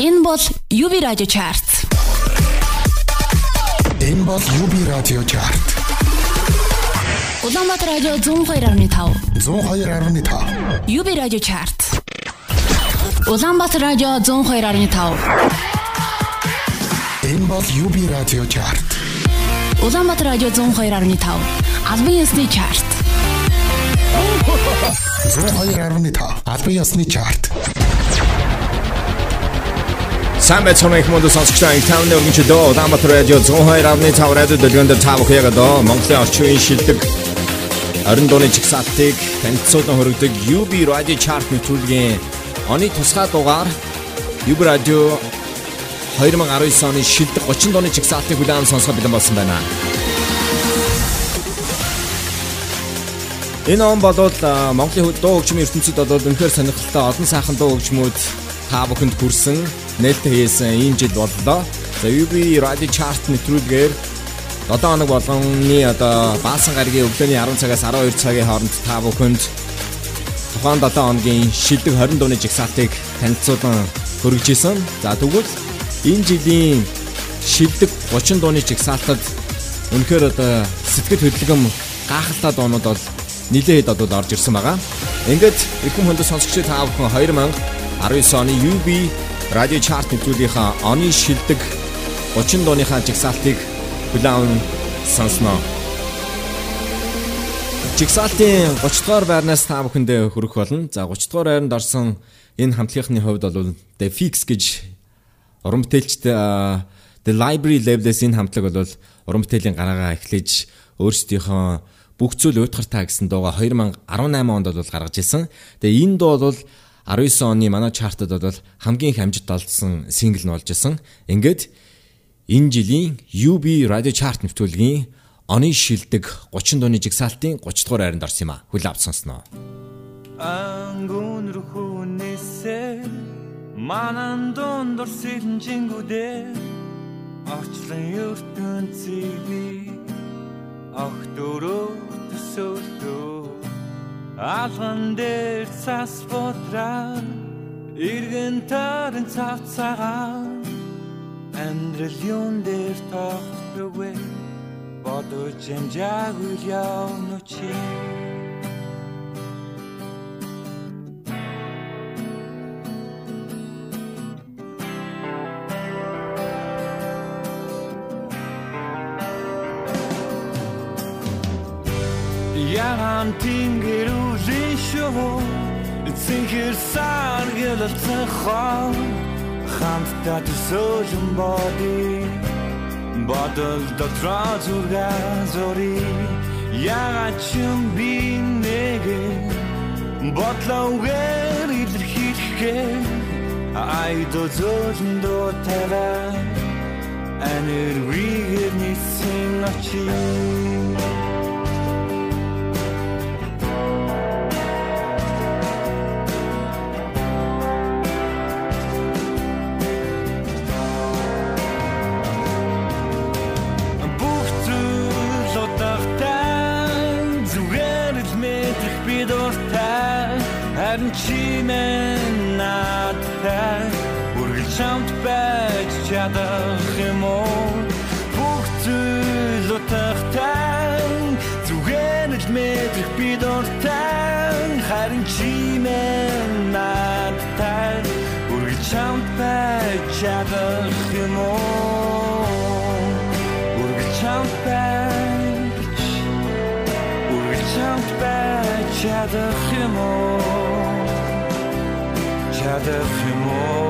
Энэ бол UB Radio Chart. Энэ бол UB Radio Chart. Улаанбаатар радио 102.5. 102.5. UB Radio Chart. Улаанбаатар радио 102.5. Энэ бол UB Radio Chart. Улаанбаатар радио 102.5. Албан ёсны чарт. 102.5. Албан ёсны чарт. Сайн байцгаана их мод сонсогчдаа энэ тавны өргөн чөлөө Улаанбаатар радио 102.5 радио дэлгөөнд цаав хаягаад Монголын орчин үеийн шилдэг 20 дууны чигсалтыг танилцуулан хөргөдөг UB Radio Chart нэвтрүүлгийн оны тусгай дугаар UB Radio 2019 оны шилдэг 30 дууны чигсалтыг хүлээн сонсоход бэлэн болсон байна. Энэ он болвол Монголын дуу хөгжмийн ертөнцид бол үнэхээр сонирхолтой олон сайхан дуу хөгжмүүд та бүхэнд хүрсэн нээлттэй хийсэн ийм жил боллоо. За UB Radio Chart нэвтрүүлгээр 7 хоног болгоны одоо баасан гарагийн өглөөний 10 цагаас 12 цагийн хооронд та бүхэнд тухайн 7 хоногийн шилдэг 20 дууны жигсаалтыг танилцуулан хөргөж исэн. За тэгвэл энэ жилийн шилдэг 30 дууны жигсаалтад үнэхээр одоо сэтгэл хөдлөм гахалтай дуунууд бол нилээд одоо орж ирсэн байгаа. Ингээд их хүн хөндө сонсогчдод та бүхэн 2019 оны UB радио чарт нэвтрүүлгийнхаа оны шилдэг 30 дууныхаа жигсаалтыг хүлээн сонсноо. Жигсаалтын 30 дугаар байрнаас та бүхэндээ хүрэх болно. За 30 дугаар байранд орсон энэ хамтлагийнхны хувьд бол The Fix гэж уран бүтээлчд The Library Label-с энэ хамтлаг бол уран бүтээлийн гараагаа эхлэж өөрсдийнхөө бүх зүйл уйтгартаа гэсэн дууга 2018 онд бол гаргаж ирсэн. Тэгээ энэ дуу бол 19 оны манай чартад бол хамгийн их амжилт олдсон сингл нь болж исэн. Ингээд энэ жилийн UB Radio Chart нэвтрүүлгийн оны шилдэг 30 дууны жигсаалтын 30 дугаар байранд орсон юм а. Хүл авч сонсноо. Ангун рухунэсэ манан дондор сэлжингүдэ орчлон ертөнцийг би огтөрөө төсөөлтөө алган дээр цас бодраа иргэн тарын цавцагаа амьдрал юун дээр тогтдогвэ бодож хэмжаагүй явна чи Яан тэнгэрүүлийн шоу? Цэнхэр саргэлэлцэн хоо Хамтдаа төсөөлөн боди Бодол дотроо зүргээ зори Ягаад ч юм би нэгэ? Бодлоогээр илэрхийлэхээ Айдо зөөлөн доо таваа Анэр вигээр нисэн надтай үргэлж хамт байж чадах юм уу? Бүх зүйл утгатай зүгээр л мэдрэх би дуртай харин чимэн надтай. Үргэлж хамт байж чадах юм уу? Үргэлж хамт байж. Үргэлж хамт байж чадах юм уу чадах юм уу чамд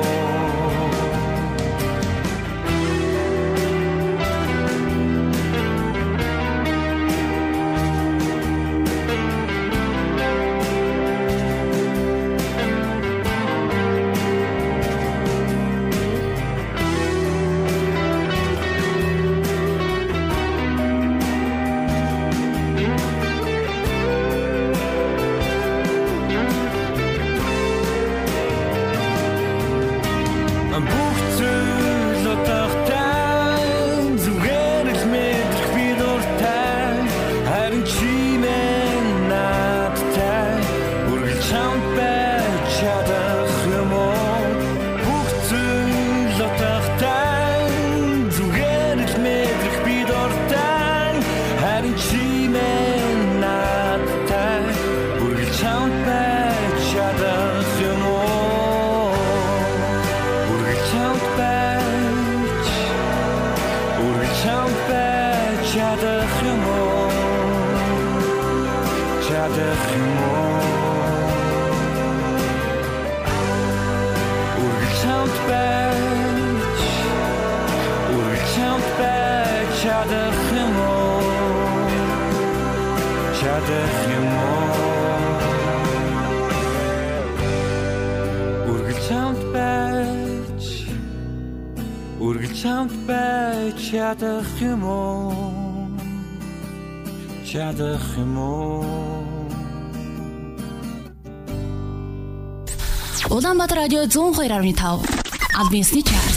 92.5 Албан ёсны чарт.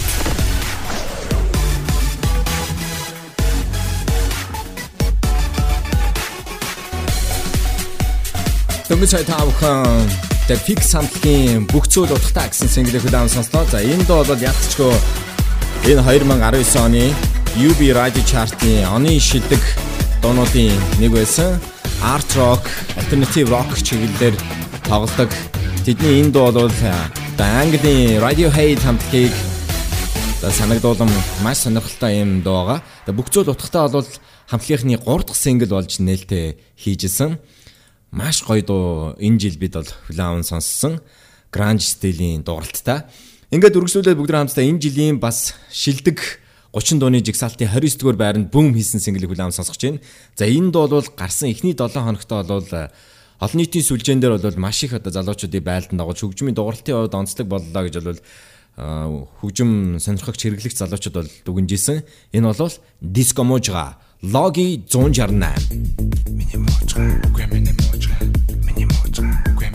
Дөнгөж цай таавхан The Fix хамтлагийн бүх зүйл утгатай гэсэн single-ийг удаан сонслоо. За энэ доо бол ягцчгөө энэ 2019 оны UB Radio Chart-ийн оны шилдэг дуунуудын нэг байсан. Art Rock, Alternative Rock чиглэлээр тоглодог. Тэдний энэ дуу бол одоо Английн Radiohead хамтлагийг одоо санагдуулам маш сонирхолтой юм дуу байгаа. Тэгээ бүх зүйл утгатай бол хамтлагийнхны 3 дахь single болж нээлттэй хийжсэн маш гоё дуу энэ жил бид бол хүлээн аван сонссон гранж стилийн дууралттай. Ингээд үргэлжлүүлээд бүгд хамтдаа энэ жилийн бас шилдэг 30 дууны жигсаалтын 29 дугаар байранд бүүм хийсэн хүлээн аван сонсгож байна. За энэ дуу бол гарсан эхний 7 хоногт бол олон нийтийн сүлжээн дээр бол маш их одоо залуучуудын байлдан дагуулж хөгжмийн дууралтын хувьд онцлог боллоо гэж бол хөгжим сонирхогч хэрэглэгч залуучууд бол дүгнжсэн. Энэ бол Disco Mojra Logi 168. Миний мочра, үгүй миний мочра, миний мочра, үгүй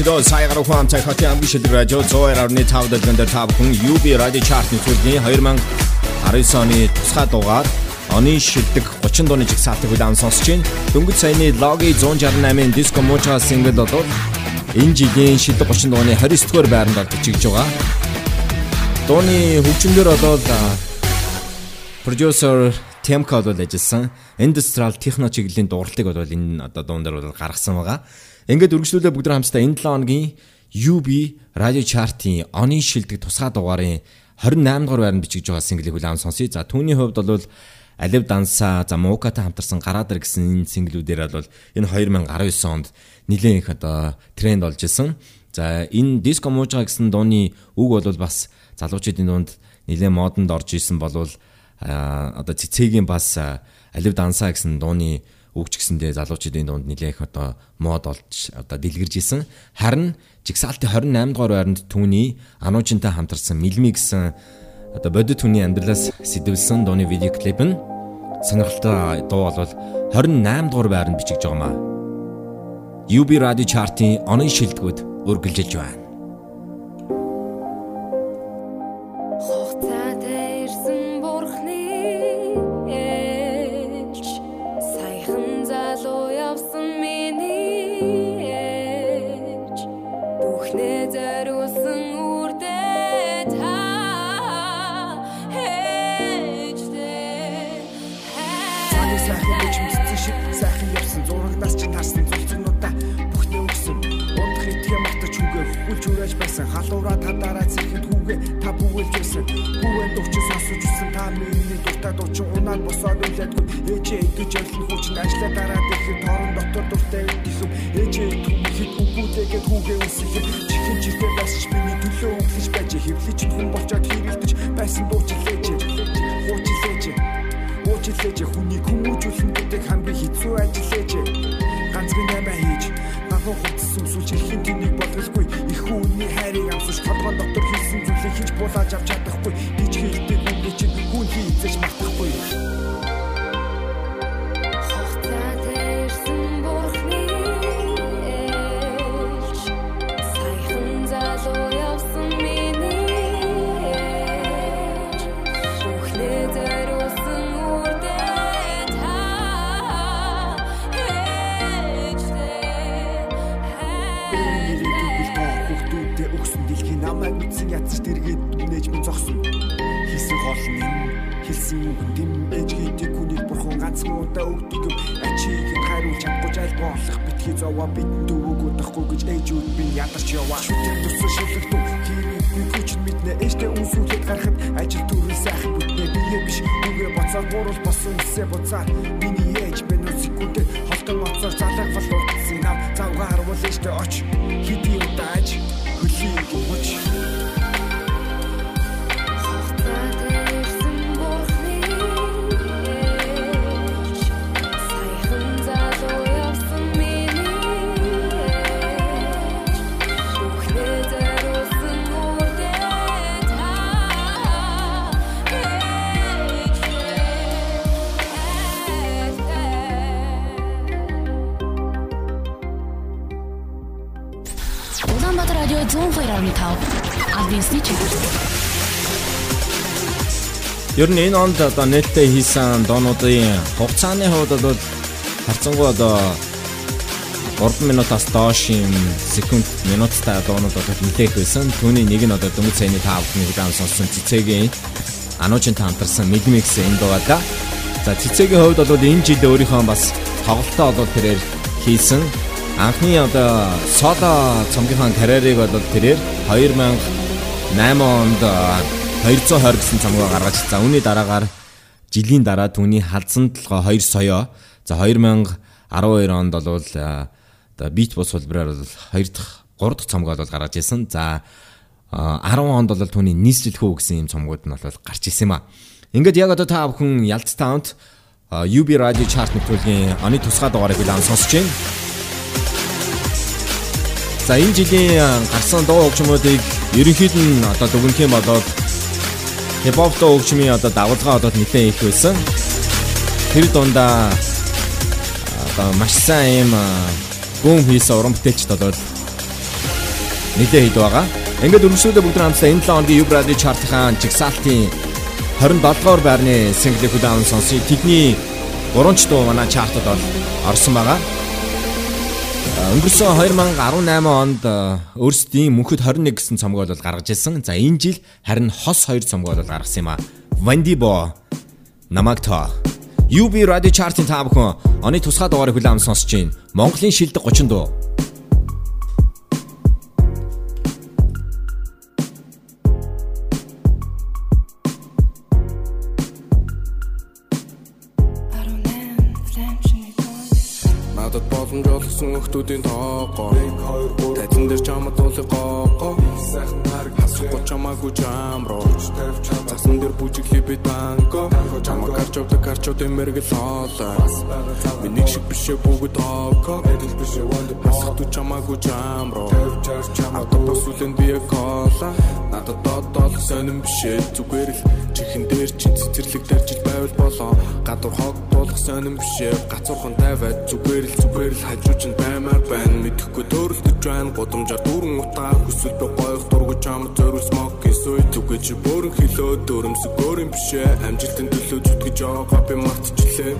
Ухаан цай хотын амгийн шилдэг радио 102.5 дэлгэн дээр та бүхэн UB Radio Chart-ны төлөвний 2019 оны тусгай дугаар оны шилдэг 30 дууны жигсаалтыг хүлээн сонсож байна. Дөнгөж саяны Logi 168-ын Disco Mocha single бол энэ жилийн шилдэг 30 дууны 29 дугаар байранд орж чигж байгаа. Дууны хөгжмөндөр бол продюсер Темка бол ажилласан. Industrial techno чиглэлийн дууралтыг бол энэ одоо дуун дээр бол гаргасан байгаа. Ингээд үргэлжлүүлээ бүгд хамтдаа энэ 7 хоногийн UB радио чартын оны шилдэг тусгай дугаарын 28 дугаар байранд бичиж байгаа single-ийг хүлээн сонсъё. За түүний хувьд бол Алив Данса, за Мукатай хамтарсан Гараадар гэсэн энэ single-үүдээр бол энэ 2019 онд нэлээд их одоо тренд болж исэн. За энэ диско муужга гэсэн дууны үг бол бас залуучуудын дунд нэлээд модонд орж исэн болвол одоо цэцэгийн бас Алив Данса гэсэн дууны үгч гэсэндээ залуучуудын дунд нэлээх одоо мод олж одоо дэлгэрж исэн. Харин Жигсаалтын 28 дугаар байранд түүний Ануужинтай хамтарсан Милми гэсэн одоо бодит түүний амьдралаас сэтвэлсэн дууны видео клип нь сонирхолтой дуу бол 28 дугаар байранд бичиж байгаа маа. UB Radio Chart-ын оны шилдэгүүд үргэлжилж байна. залуура та дараа зэрхэд хүүгээ та бүгэлж байсан хүүгээ дуучин сонсож үсэн та миний дуртай дуучин унаад босоод үлээдгүй ээжээ идэж ажиллах хүчин ажиллаа дараа дэлхий торон дотор дуртай идэх ээжээ идэхэд хүүгүүдээгээ хүүгээ үсэхэд чихэн чихээ басч миний төлөө өглөж байж. Хэвлэж хүн болчоод хэрэлдэж байсан дуучлээч хуучлээч хуучлээч хүний хүмүүжүүлэн гэдэг хамгийн хэцүү ажил ээж ганц би нэмэ хийж махуу хүч сүмсүүлж ирэх юм толгойн дотор хийсэн зүйлээ хийж булааж авч чадахгүй. Гэж хэлдэг үнэ чинь гүн хийцэж мартахгүй. газарт эргээд нээж минь зогсон. Хийсэн хол минь хэлсэн үг дэм ээжгийдэг хүнийг бурхан ганц муудаа өгдөг юм. Ачиг хариу чадахгүй аль болох битгий зовоо бидэнд өгөөг удахгүй гэж ээжүүд минь ядарч яваа. Төсөө шилэгдв. Тэр би хүч мэднэ ээжтэй үнсүүлээд гарахад ажил төрөл сайхан бүтнэ бие биш. Үгээ буцаад буурал болсон хэсэ буцаад миний ээж бэнэ секундэд холтон оцоор залах бол утсан нам завга харуул ээжтэй очих Ер нь энэ онд одоо нээлттэй хийсэн доонуудын хугацааны хувьд бол харцангуй одоо 3 минутаас доош юм секунд минуттай доонууд одоо нэлээх байсан. Түүний нэг нь одоо дөнгөж цайны 5 бүхний удаан сонссон цэцэгийн ануужин таамтарсан мидмикс энэ дуугаа да. За цэцэгийн хувьд бол энэ жил өөрийнхөө бас тоглолтоо одоо тэрээр хийсэн. Анхны одоо соло цомгийнхаа карьерийг бол тэрээр 2008 онд 220 гэсэн цамгаа гаргаж за үүний дараагаар жилийн дараа түүний халдсан толгой 2 соёо за 2012 онд бол оо бит бус холбороор бол 2 дахь 3 дахь цамгаа бол гаргаж ирсэн. За 10 онд бол түүний нийслэлхүү гэсэн юм цомгууд нь бол гарч ирсэн юм а. Ингээд яг одоо та бүхэн Ялц таунт UB Radio Chart нэвтрүүлгийн оны тусгай дугаарыг билан сонсож байна. За энэ жилийн гарсан дуу хөгжмүүдийг ерөнхийд нь одоо дүгнэх юм болоод хипхоп дуу хөгжмийн одоо давалгаа одоо нэлээд их байсан. Тэр дундаа одоо маш сайн юм бүүм хийсэн уран бүтээлчд бол нэлээд хэд байгаа. Ингээд өргөжлөлөө бүгд хамтдаа энэ 7 хоногийн Юб радио чартын чигсалтын 27 дугаар байрны single хүлээн сонсъё. Тэдний 3 ч дуу манай чартад бол орсон байгаа. Өнгөрсөн 2018 онд өөрсдийн мөнхөд 21 гэсэн цомгоо бол гаргаж ирсэн. За энэ жил харин хос 2 цомгоо бол гаргасан юм а. Вандибо Намагта UB Radio Chart-ын та бүхэн оны тусгай дугаарыг авсан сонсож байна. Монголын шилдэг 30 дуу. Боломж олгсон өхтүүдийн тоогоо. Тайзан дээр чамд уулыг гоогоо Хасахгүй чамаагүй чамроо Засан дээр бүжиг хиби танго Чамаа гарч явдаг гарчуудын мэрэгэл хоолой Миний шиг бишээ бүгд тоогоо Хасахгүй чамаагүй чамроо Автобус үлэн бие кола. Надад додол сонирн бишээ зүгээр л чихэн дээр чин цэцэрлэг даржил байвал болоо. Гадуур хог дуулах сонирн бишээ гацуурхан тавиад зүгээр л зүгээр л хажууч нь баймаар байна. Мэдхгүй төрөлдөж байна. Гудамжаар дүүрэн утаа хүсвэл би гоёх дургуй чам зөрүүл эсвэл зүгээр чи бөөрн хилөө дөрөмсөг өөрийн бишээ амжилтын төлөө зүтгэж байгаа би мартчихлээ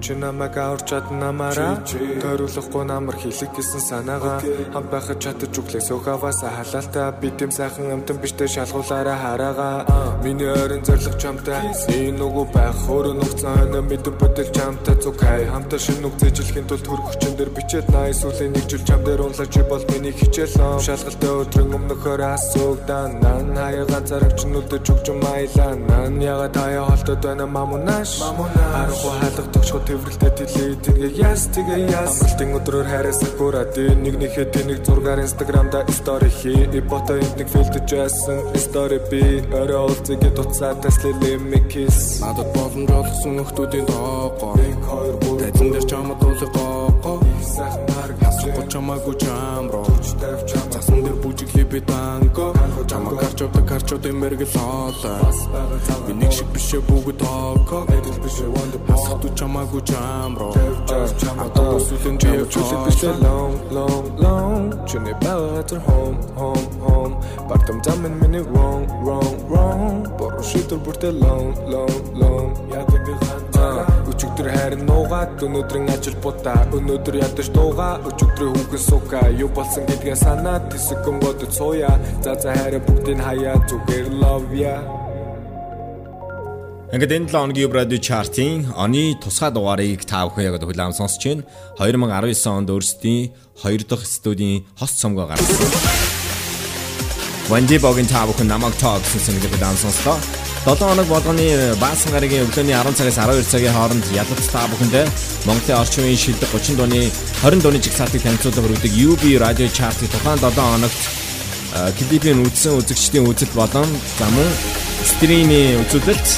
Чи намайг аварч чадна намаараа Тойруулахгүй намар хийлэг гэсэн санаагаа. Хамт байхад чадаж үглээ сөөхаваас халаалтаа. Би тэм сайхан амтан биштэй шалгуулаараа хараагаа. Миний ойрын зориг чамтай. Энэ нүгүү байх өөрөө нухцаан мэдэн бүтэл чамтай зүгэй Хамтаа шин нүг зэжилхийн тулд хөргөчөн дээр бичээд най. Сүлийн нэг жил чам дээр унлаж бол миний хичээл Шалгалтай өдрөн өмнөхөр асуугдан Нан хаяга зарагч нүдэж өгч маялаа Нан яга таяа холтод байна? Мамунаш. Харахгүй хаалга тогшгоо төврөлтэй тэлээ тэгээ яс тэгээ яс. Амралтын өдрөөр хайрасаа гураад нэг нэхэ тэнийг зургаар инстаграмда стори хий ипото нэг филтэж яасан стори би. Орой уулзыг дуцаа таслэлээ микис. Надад боломж олгсон өхтүүдийн тоогоо Тайзан дээр чамд уулыг гоогоо Хасахгүй чамаагүй чамроо Засан дээр бүжиг хиби танго Чамаа. Гарч явдаг гарчуудын мэрэгэл хоолой Би нэг шиг бишээ бүгд тоогоо Хасахгүй чамаагүй чамроо Автобус үлэн бие Чүлэг бишээ long long long Чиний баатар home home home Бартам замын миний wrong wrong wrong. Бороо шийдвэр бүртээ long long long Яадаг би хантаа Өчигдөр хайр нуугаад өнөөдрийн ажил будаа Өнөөдөр ядаж дуугаа өчигдрийн хүүхэн сука Юу болсон гэдгээ санаад тэсэгэн бодож сууя За за хайр бүгдийг хаяа зүгээр love ya Ингээд энэ 7 хоногийн радио чартын оны тусгай дугаарыг та бүхэн яг хүлээн сонсч байна. 2019 онд өөрсдийн 2 дахь студийн хост цомгоо гаргасан. Ванди богийн та бүхэн намайг тоо гэсэн сэнийг хүлээн сонслоо. 7 хоног болгоны баасан гарагийн өглөөний 10 цагаас 12 цагийн хооронд ялалт та бүхэндээ Монголын орчин үеийн шилдэг 30 дууны 20 дууны жигсаалтыг танилцуулах хүргэдэг UB радио чартын тухайн 7 хоногт клипийн үзсэн үзэгчдийн үзэл болон за мөн стримийн үзүүлэлт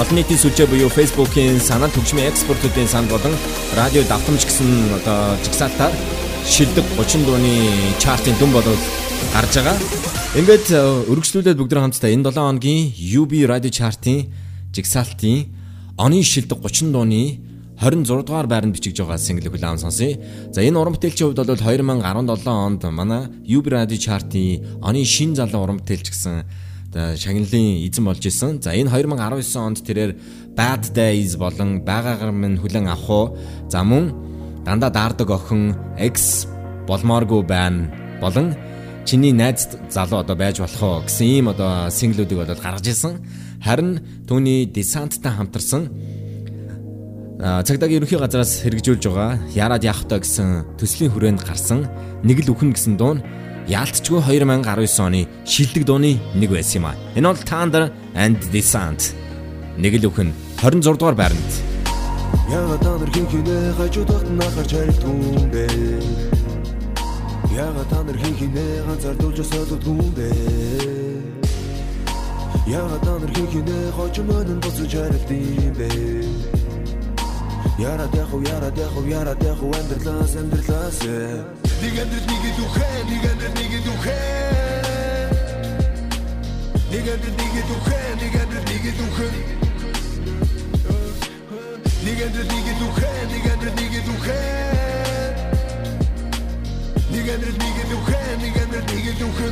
Олон нийтийн сүлжээ буюу Facebook-ийн санал түвшмийн экспортуудын санд болон радио давтамж гэсэн одоо жигсаалтаар шилдэг 30 дууны чартын дүн болол гарч байгаа. Ингээд өргөжлүүлээд бүгд хамтдаа энэ 7 хоногийн UB радио чартын жигсаалтын оны шилдэг 30 дууны 26 дугаар байранд бичиж байгаа single хүлээн сонсъё. За энэ уран бүтээлчийн хувьд бол 2017 онд манай UB радио чартын оны шин залуу уран бүтээлч гэсэн шагналын эзэн болж исэн. За энэ 2019 онд тэрээр Bad Days болон байгаагаар минь хүлэн авах уу. За мөн дандаа даардаг охин X болмооргүй байна болон чиний найз залуу одоо байж болох уу гэсэн ийм одоо синглүүдийг болоод гаргаж исэн. Харин түүний десанттай хамтарсан цагдаагийн ерөнхий газраас хэрэгжүүлж байгаа Яраад явах та гэсэн төслийн хүрээнд гарсан нэг л үхэн гэсэн дуун яалтчгүй 2019 оны шилдэг дууны нэг байсан юм а. Энэ бол Thunder and Descent. Нэг л үхэн 26 дугаар байранд. Яагаад та нар хин хинэ хажуудах нахар чарилтгүй бэ? Яагаад та нар хин хинэ ганцаардуулж соддгүй бэ? Яагаад та нар хин хинэ хожимон боцож чарилтгүй бэ? Яра дэх яра дэх яра дэх амьдралаас амьдралаас Нэг амьдрал нэг духэ нэг амьдрал нэг духэ Нэг амьдрал нэг духэ нэг амьдрал нэг духэ Нэг амьдрал нэг духэ нэг амьдрал нэг духэ Нэг амьдрал нэг духэ нэг амьдрал нэг духэ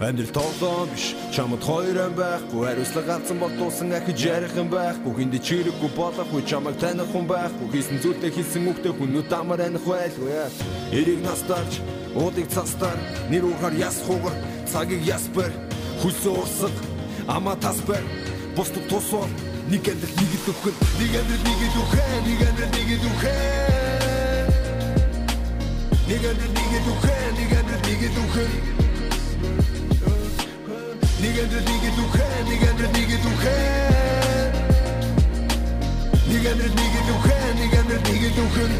Амьдрал тоглоом биш чамд хоёр ам байхгүй. Хариуцлага галзсан бол дуусан ахиж ярих юм байхгүй. Хинд чирэггүй болохгүй чамайг таних хүн байхгүй. Хийсэн зүйлээ хийсэн үгтэй хүнүүд амар аних байлгүй эрийг настарч уудыг цастар. Нэр ухаар яс хугар цагийг яспер хүсээ урсаг ама тасбер бусд тусвал нэг амьдрал нэг дөхөн нэг амьдрал нэг дөхөн нэг амьдрал нэг дөхөн нэг Нэгэнтэр нэгэд үхэн, нэгэнтэр нэгэд үхэн. Нэгэнтэр нэгэд үхэн, нэгэнтэр нэгэд үхэн. Нэгэнтэр нэгэд үхэн, нэгэнтэр нэгэд үхэн.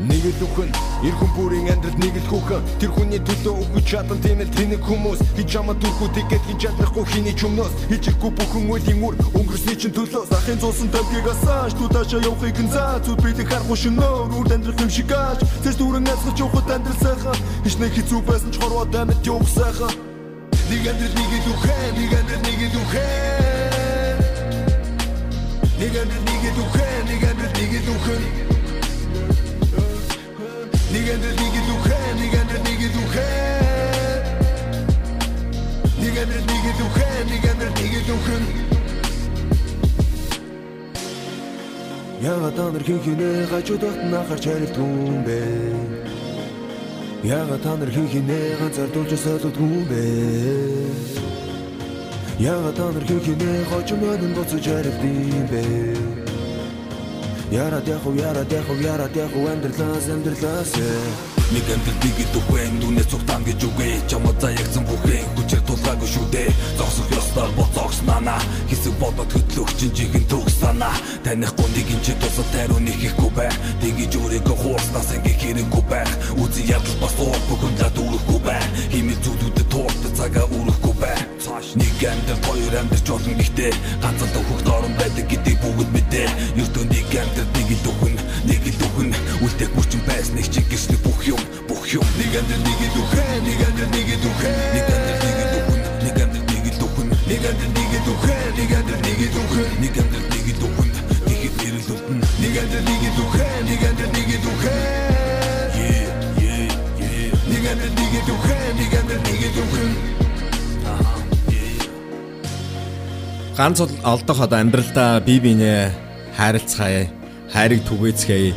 Нэг л үхэн Ир хүн бүрийн амьдрал нэг л хүүхэн Тэр хүний төлөө өгч чадан тийм л тэнэг хүмүүс. Хич чамаа дүүрхүү тэгээд хин чадахгүй хиний ч өмнөөс Хичээхгүй бүхэн үеийн үр өнгөрсний чинь төлөөс. Ахын зуусан тавьгийг асааш Тутаашаа явахыг хэн заа Зүд бидийг харахгүй шинээр Үр амьдрах юм шиг ааш. Тэс дүүрэн азгаж явахад амьдрал сайхан. Хич нэг хэцүү байсан ч хорвоо дамид явах сайхан. Нэг амьдрал нэг л үхэн Нэг амьдрал нэг л үхэн Нэг амьдрал нэг л үхэн Нэг амьдрал нэг л үхэн Нэгэн дээр нэг дүүхэ, нэгэн дээр нэг дүүхэ. Нэгэн дээр нэг дүүхэ, нэгэн дээр нэг дүүхэ. Яагаад анар хийхнэ гажуудад нахарч харилтгүй бэ? Яагаад анар хийхнэ ганцаар дуулж солилтгүй бэ? Яагаад анар хийхнэ хожим өнөн боцож харилтгүй бэ? Яраад яхав яраад яхав яраад яхав амьдралаас амьдралаас э. Нэг амьдрал л үхэн дүнээ цугтаан гэж үгээ Чамаа заягсан бүхэн хүчээр тулгаагүй шүү дээ. Зогсох ёстой боцоогс нана Хэсэг бодоод хөтлөх чинь жихэн төгс санаа Танихгүй нэг юм чи тусад тайруу нэхэхгүй бай. Тэгэж өөрийгөө хуурснаас ингээ хэрэггүй байх Үзэн ядал бас уур бүхэн лад үрэхгүй бай. Химэл зүйлүүдэд туурт цагаа үрэхгүй бай. Нэг амьдрал хоёр амьдрч болно гэхдээ Ганцхан төвхөх дорн байдаг гэдэг бүгд мэдээ. Нэг амьдрал нэг л үхэн Нэг л үхэн Үлдэх мөрчин байсныг чи гэрчлэх бүх юм бүх юм Нэг амьдрал нэг л үхэн Нэг амьдрал нэг л үхэн Нэг амьдрал нэг л үхэн Нэг амьдрал нэг л үхэн Нэг амьдрал нэг л үхэн Нэг амьдрал нэг л үхэн Нэг амьдрал нэг л үхэн Тэгэхэд нэрэлдэлтэн Нэг амьдрал нэг л үхэн Нэг амьдрал нэг л үхэн Нэг амьдрал нэг л үхэн Нэг амьдрал нэг л үхэн ганц олдох одоо амьдралдаа бие биенээ хайрлцгаая, хайрыг түгээцгээе.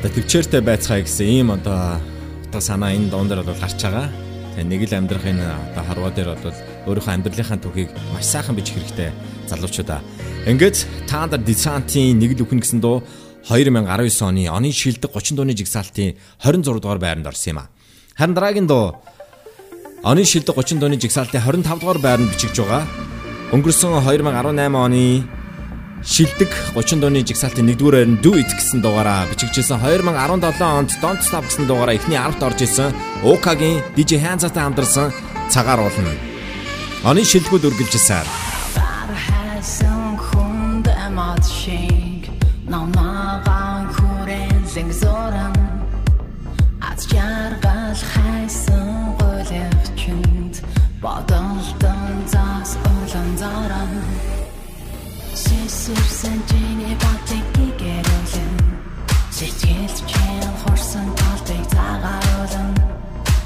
Одоо төвчээртэй байцгаая гэсэн ийм одоо одоо санаа энэ доон дээр бол гарч байгаа. Тэгээ нэг л амьдрахын одоо харваа дээр бол өөрийнхөө амьдралынхаа түүхийг маш сайхан бичих хэрэгтэй залуучуудаа. Ингээд таанда десантийн нэг л үхэн гэсэн дуу 2019 оны оны шилдэг 30 дууны жигсаалтын 26 дугаар байранд орсон юм а. Харин дараагийн дуу оны шилдэг 30 дууны жигсаалтын 25 дугаар байранд бичигдж байгаа. Өнгөрсөн 2018 оны шилдэг 30 дууны жигсаалтын 1-р байранд Do It гэсэн дугаараа бичигдсэн 2017 онд Don't Stop гэсэн дугаараа эхний 10-т орж исэн Окагийн DJ Hands-тай хамтарсан цагаар уулна. Оны хүнд хүрээлэн зорон аз жаргал хайсан голөвчөнд бодолтон зүрсэн чиний батыг гэрүүлэн сэтгэл чинь хорсон толтой цагааруулан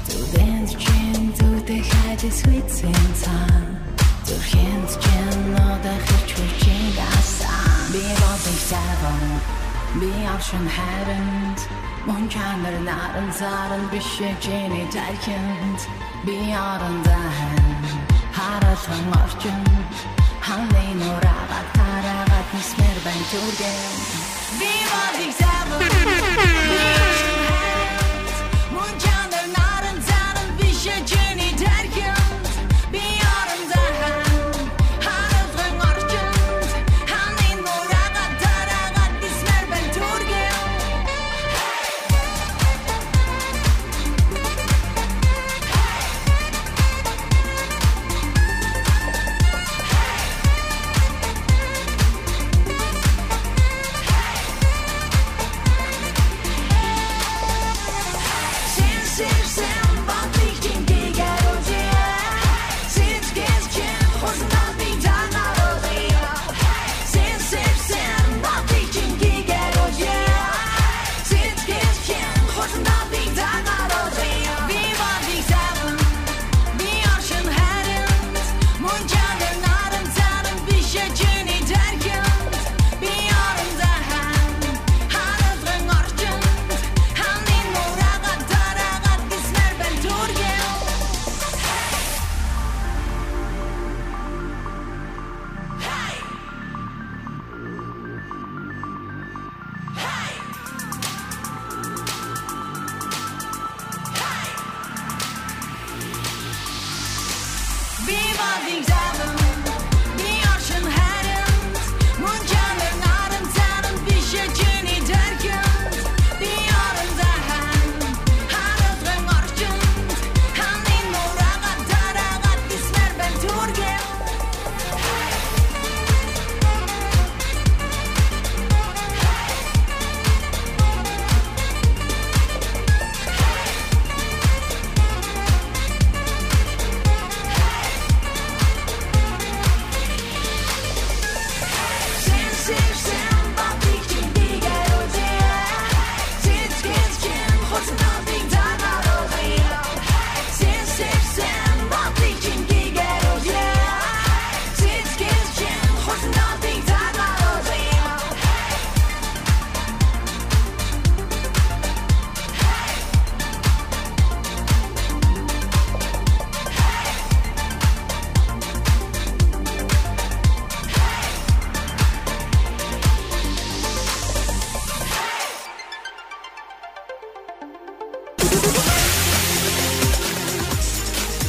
зүдэн чинь зүдэ хадис хүйцэн цаан зүрхэн чинь нодох хэрч хүчин гасан би болчих цагаан би авшин харинд мөн чанар наран заран биш чиний тайхинд би аран дахан харалхан орчин ჰალეინ ორავად ქარავად მისმერბენ ჯურგენ ვივადი გზავნილი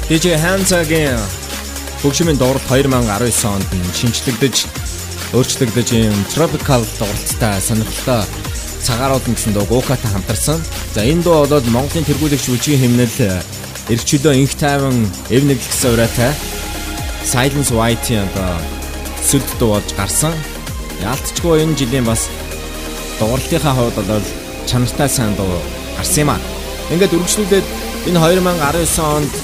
DJ Hansaгийн хөгжмийн дуурал 2019 онд нь шинжлэгдэж өөрчлөгдөж юм tropical дууралттай сонирхолтой цагаарууд гэсэн дуу Гукатай хамтарсан. За энэ дуу бол Монголын тэргүүлэгч үжигийн хэмнэл эргчүүдөө инх тайван эв нэглэсэн ураатай Silence White-ийн одоо сүд дуу болж гарсан. Яалтчгүй энэ жилийн бас дууралтынхаа хувьд бол чанартай сайн дуу гарсан юм аа. Ингээд үргэлжлүүлээд энэ 2019 онд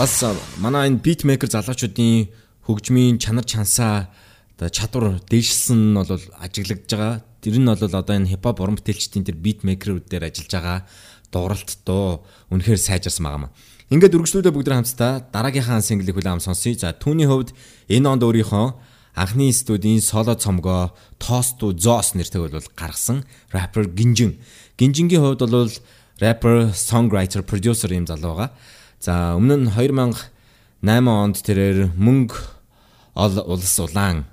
бас манай энэ битмейкер залуучуудын хөгжмийн чанар чансаа чадвар дээшилсэн нь бол ажиглагдж байгаа. Тэр нь бол одоо энэ хипхоп уран бүтээлчдийн тэр битмейкерүүд дээр ажиллаж байгаа дууралт дуу үнэхээр сайжирсан байгаа юм. Ингээд үргэлжлүүлээ бүгд хамтдаа дараагийнхаа синглийг хүлээн сонсъё. За түүний хувьд энэ онд өөрийнхөө анхны студийн соло цомгоо Toast to Zoos нэртэй бол гаргасан rapper Гинжин. Гинжингийн хувьд бол rapper, songwriter, producer юм залуу байгаа. За өмнө нь 2008 онд тэрээр мөнгө ол улс улаан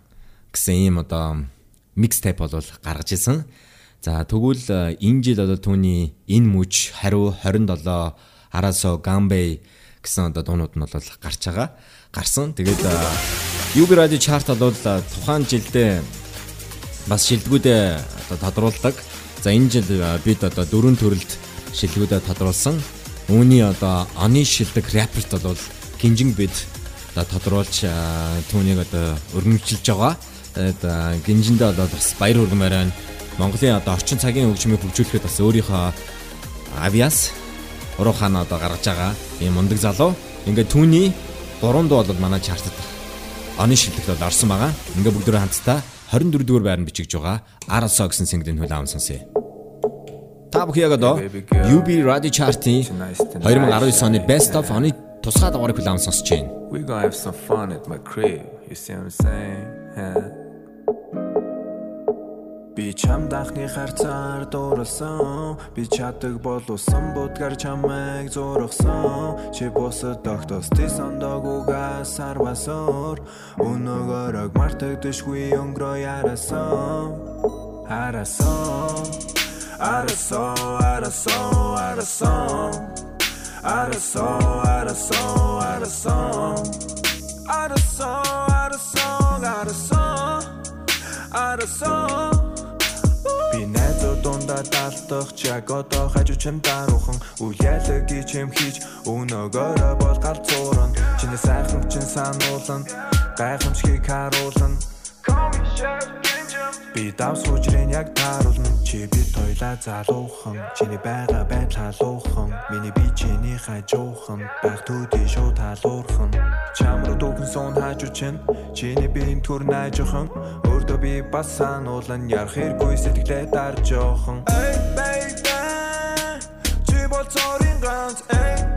гэсэн ийм одоо mixtape бол гаргаж ирсэн. За тэгвэл энэ жил одоо түүний энэ мүж хариу 27 Арасо Гамбей гэсэн одоо дуунууд нь бол гарч байгаа. Гарсан. Тэгээд UB Radio chart бол тухайн жилдээ бас шилдэгүүдээ одоо тодруулдаг. За энэ жил бид одоо дөрвөн төрөлд шилгүүдээ тодруулсан. Үүний одоо оны шилдэг рэперт бол гинжин бид одоо тодруулж түүнийг одоо өргөмжилж байгаа. Тэгээд гинжиндээ одоо бас баяр хүргэмээр байна. Монголын одоо орчин цагийн хөгжмийг хөгжүүлэхэд бас өөрийнхөө авиас уруу хаана одоо гаргаж байгаа ийм мундаг залуу. Ингээд түүний гурван дуу бол манай чартад оны шилдэгт бол орсон байгаа. Ингээд бүгдөө хамтдаа 24 дугаар байранд бичигж байгаа. Arasо гэсэн single-ийн хүлээн аван сонсъё. Та бүхэн яг одоо UB Radio Chart-ийн 2019 оны Best of оны тусгай дугаарыг хүлээн сонсож байна. We gonna have some fun at my crib. You see what I'm saying? Би чамд анхны харцаар дууралсан Би чаддаг боловсон будгаар чамайг зургасан Чи бусад доктос ти сондогуга сарвасор Өнөөгөрөг мартагдашгүй өнгөрөө ярасан Харасан Арасан, арасан, арасан Арасан, арасан, арасан Арасан, арасан, арасан Арасан Би найзууд дундаа далтах чаг одоо хажуучин даруухан. Үялэг гэж юм хийж өнөөгөөрөө бол галзууран Чиний сайхан чин сануулан гайхамшгийг харуулна Би давс хужрын яг тааруулна. Чи бит тойлаа залуухан. Чиний байгаа байдал халуухан. Миний би чиний хажуухан. Баг төдий шууд халуурхан. Чамруу дүүхэн суун хажуу чин. Чиний биеийн түр найжхан Өөртөө би бас сануулан Ярах хэрэггүй сэтгэлээ дарж жоохон. Hey baby Чи бол цорын ганц. Hey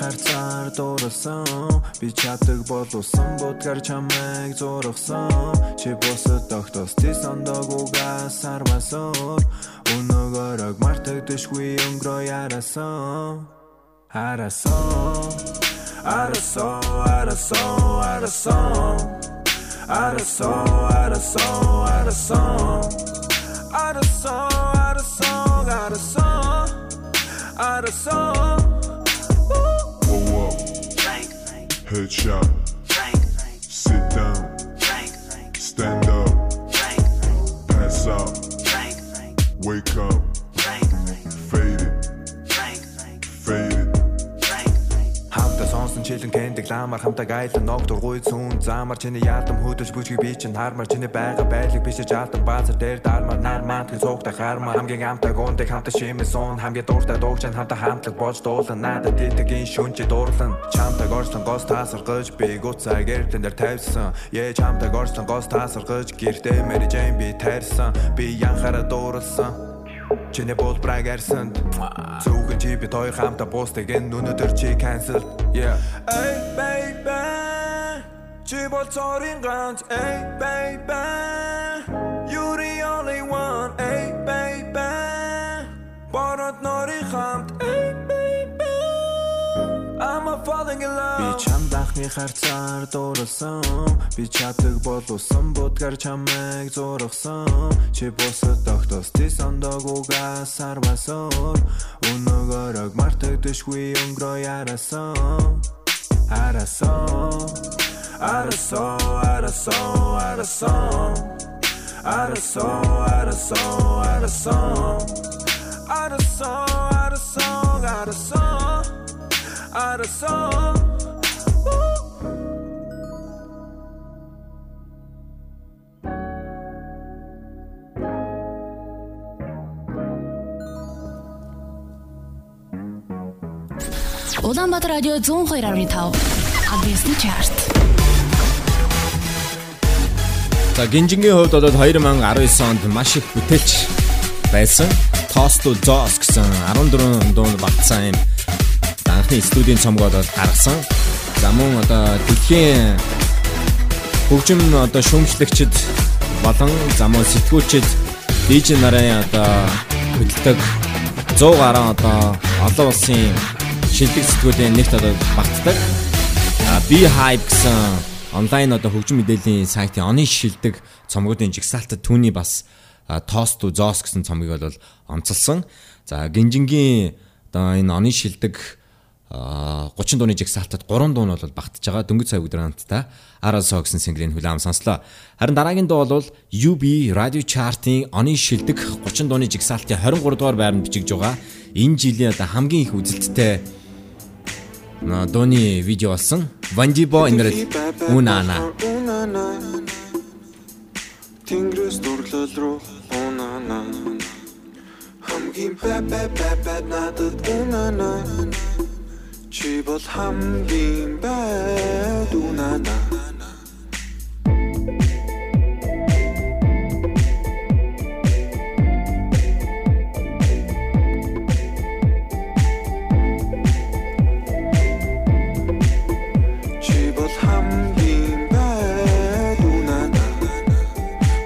харцаар дууралсан Би чаддаг боловсон будгаар чамайг зургасан. Чи бусад доктос ти сондогуга сарвасор Өнөөгөрөг мартагдашгүй өнгөрөө ярасан Харасан Арасан, арасан, арасан Арасан, арасан, арасан Арасан, арасан, арасан Арасан Headshot. Sit down. Stand up. Pass out. Wake up. Сонсон чилэн кэндэг ламар хамтаа гайлан ног дургуй цүүн заамар чиний яатам хөдөж бүжгийг би чинь хармар. Чиний байгаа байлыг бишэж алтан баазар дээр дармар. Нар маант цугта хармар. Хамгийн амтаа гондаг хамтаа шимэн сон хамгийн дуртай дуугчан хамтаа хамтлаг болж дуулан. Надад тэтгэн шүнчи дуурлан чамтаг орсон гос таасаргаж би гуцаа гэртэн дээр тавьсан. Ээ чамтаг орсон гос таасаргаж гэртээ мэри джейн би тарьсан би янхаараа дууралсан Чиний бол браг арсанд Зүгэн чи би той хамта бустыг энэ өнөдөр чи cancel Yeah. Hey baby Чи бол цорын ганц. Hey baby You the only one. Hey baby Борот нори хамт. Baby I'm a falling in love. Би чамдахны харцаар дууралсан. Би чаддаг болуусан будгаар чамайг зургсан. Чи бусад тогтос ти сондог угаас арвасан. Өнөөгөрөг мартагдшгүй өнгөрөө ярасан. Арасан. Арасан, арасан, арасан. Арасан, арасан, арасан. Арасан, арасан, арасан out of song. Улаанбаатар радио 102.5 Advanced Chart. За гинжингийн хувьд одоо 2019 онд маш их бүтээлч байсан. Toast to Jaws гэсэн 14 дунд багтсан юм анхны студийн цомгоод гаргасан. За мөн одоо дэлхийн хөгжим одоо шүүмжлэгчд болон за мөн сэтгүүлчд DJ нарын одоо хөдөлдөг 100 гаруй одоо олон улсын шилдэг сэтгүүлийн нэгт одоо багтдаг. B Hype гэсэн онлайн одоо хөгжим мэдээллийн сайтын оны шилдэг цомгуудын жигсаалтад түүний бас Toast to Zoss гэсэн цомгийг бол онцолсон. За гинжингийн одоо энэ оны шилдэг 30 дууны жигсаалтад 3 дуу нь бол багтж байгаа. Дөнгөж өдөр хамтдаа Arasо гэсэн single-ийн хүлээм сонслоо. Харин дараагийн дуу бол UB Radio Chart-ийн оны шилдэг 30 дууны жигсаалтын 23 дугаар байранд бичигдж байгаа. Энэ жилийн одоо хамгийн их үзэлттэй дууны видео болсон. Vanjibo энэрэд Унана. Тэнгэрээс дурлал руу унана. Хамгийн бай бай бай надад унана. Чи бол хамгийн бай унана.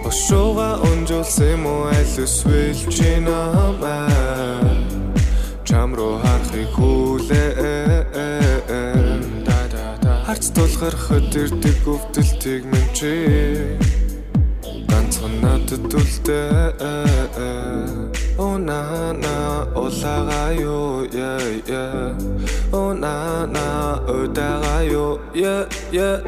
Болсон юм уу? Аль эсвэл чи намаа Чам руу харахыг хүлээ Харц тулгархад ирдэг өвдөлтийг минь чи. Ганцхан надад үлдээ Oh na na юу я я Oh na na юу я я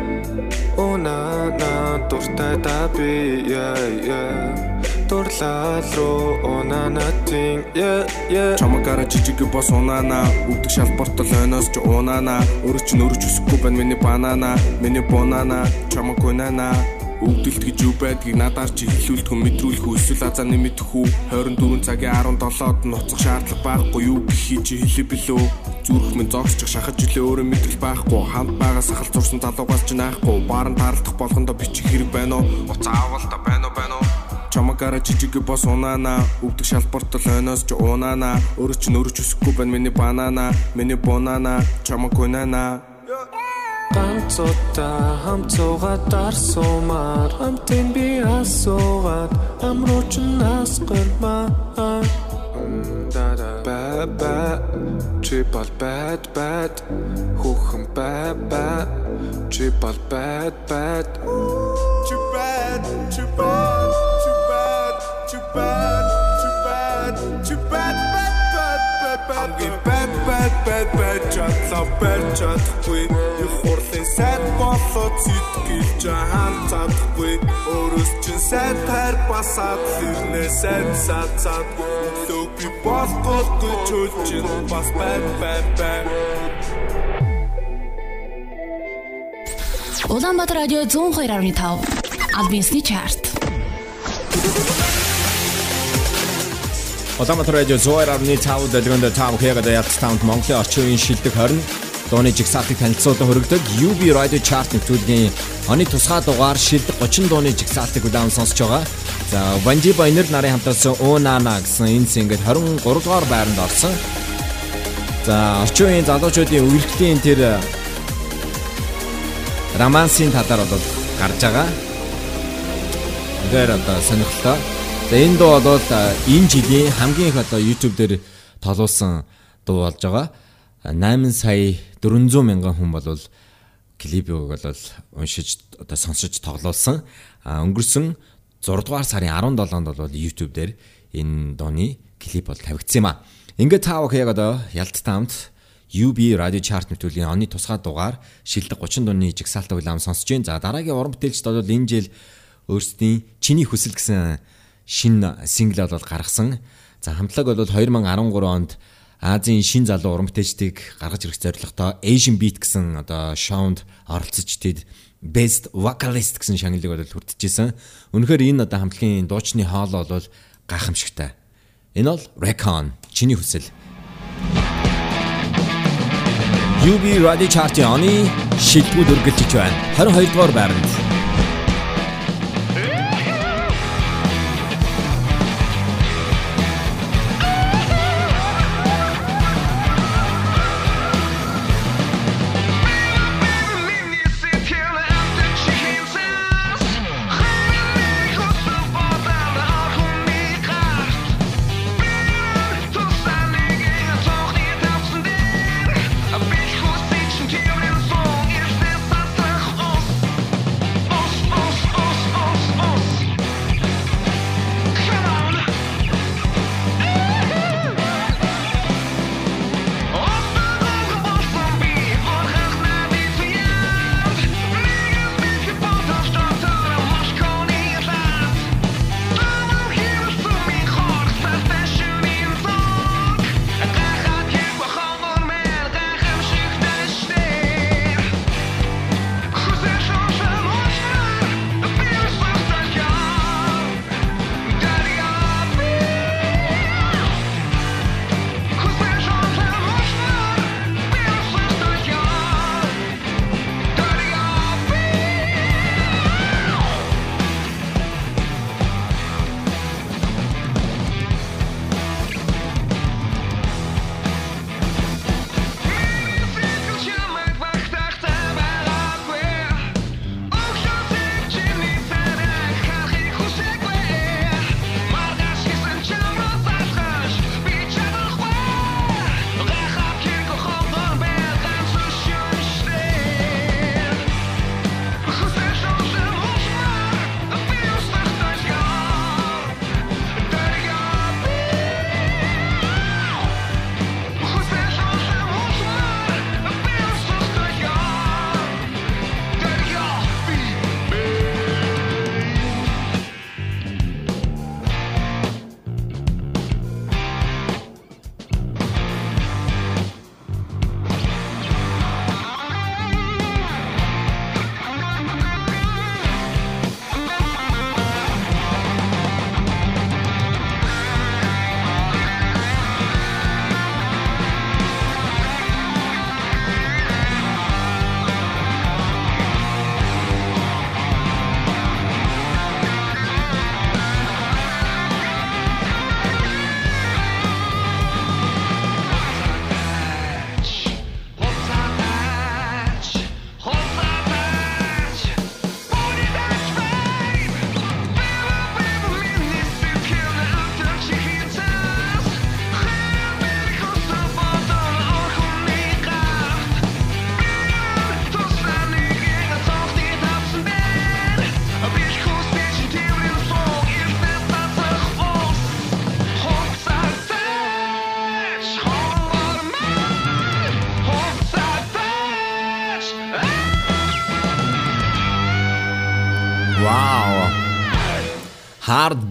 Oh na na дуртай та би я я дурлал руу унанатын я я чамагара жижиг бос унана өвдөг шалбартал ойноос ч унана өөрөө ч нөрөж өсөхгүй байна миний банана. Миний бонана чамаг унана Өвдөлт гэж юу байдгийг надаар чи хэлүүлдэг мэдрүүлэх үү эсвэл азааны мэдэх үү 24 цагийн 17-д ноцох шаардлага байхгүй юу гэхий чи хэлээ билүү. Зүрх минь зогсчих шахаж жилээ өөрөө мэдрэл байхгүй. Хамт байгаа сахал зурсан залуугаас ч наахгүй. Бааран таарлах болгондоо бичих хэрэг байна уу? Уцаавал та байна уу байна уу чамагаараа жижиг бос унаана өвдөг шалбартал хойноос ч унаана өөрч нөрч өсөхгүй байна миний банана. Миний бонана чамаг гонана ганц удаа хамцуугаа дарсуумаар. Амтэн би асуугаад амрууч нас гөрмаа ба ба чи бол бад бад хүүхэн ба ба чи бол бад бад чи бад чи бад bad, too bad, too bad, bad, bad, bad, bad. Хамгийн bad, bad, bad, bad чадлаа барь чадахгүй. Их хурлын сайд болоод сэтгэл жахан цадахгүй. Өөрөөс чинь сайд хайр басаад ирнэ сайд саад цадгүй. Өглөө би болохгүй чөл чинь бас bad, bad, bad. Улаанбаатар радио 102.5 Албинсны чарт. Улаанбаатар радио 102.5 дэлгэнд тав хэрэг ялц таунд Монголын орчин үеийн шилдэг 20 дууны жигсаалтыг танилцуулан хүргэдэг UB Radio Chart нэвтрүүлгийн оны тусгай дугаар шилдэг 30 дууны жигсаалтыг удаан сонсож байгаа. За Vanji Bainer нарын хамтарсан Унана гэсэн энэ single 23 дугаар байранд орсон. За орчин үеийн залуучуудын үргэлжлийн тэр романсын талаар бол гарч байгаа. Үнээр одоо сонирхолтой. За энэ дуу бол энэ жилийн хамгийн их одоо YouTube дээр толуулсан дуу болж байгаа. 8 сая 400 мянган хүн бол клипийг бол уншиж одоо сонсож тоглуулсан. А өнгөрсөн 6 дугаар сарын 17-нд бол YouTube дээр энэ дооны клип бол тавигдсан юм а. Ингээд та бүхэн яг одоо ялттай хамт UB радио чарт нэвтрүүлгийн оны тусгай дугаар шилдэг 30 дууны жигсаалтаа улаам сонсож байна. За дараагийн уран бүтээлчд бол энэ жил өөрсдийн чиний хүсэл гэсэн шинэ сингл бол гаргасан. За хамтлаг бол 2013 онд Азийн шин залуу уран бүтээлчдийг гаргаж ирэх зорилготой Asian Beat гэсэн одоо шоунд оролцож тэд Best Vocalist гэсэн шагналыг бол хүртэж Үнэхээр энэ одоо хамтлагийн дуучны хоол бол гайхамшигтай. Энэ бол Recon чиний хүсэл. UB Radio Chart-ийн оны шилдэгүүд өргөлдөж байна. 22 дугаар байранд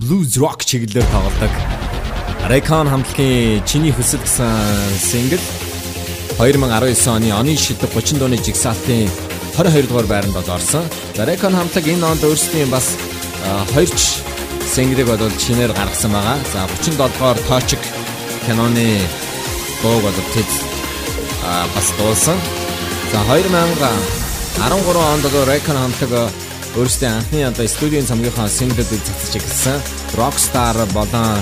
blues rock чиглэлээр тоглодог. Recon хамтлагийн чиний хөсөл гэсэн single 2019 оны оны шилдэг 30 дууны жигсаалтын 22 дугаар байранд бол орсон. За Recon хамтлаг энэ онд өөрсдийн бас хоёрч single-ыг бол чинээр гаргасан байгаа. За 37 дугаар Tochik киноны дууг бол тэд бас дуулсан. За 2013 онд бол Recon хамтлаг өөрсдийн анхны одоо студийн цамгийнхаа синглүүдийг цацж эхэлсэн. Rockstar болон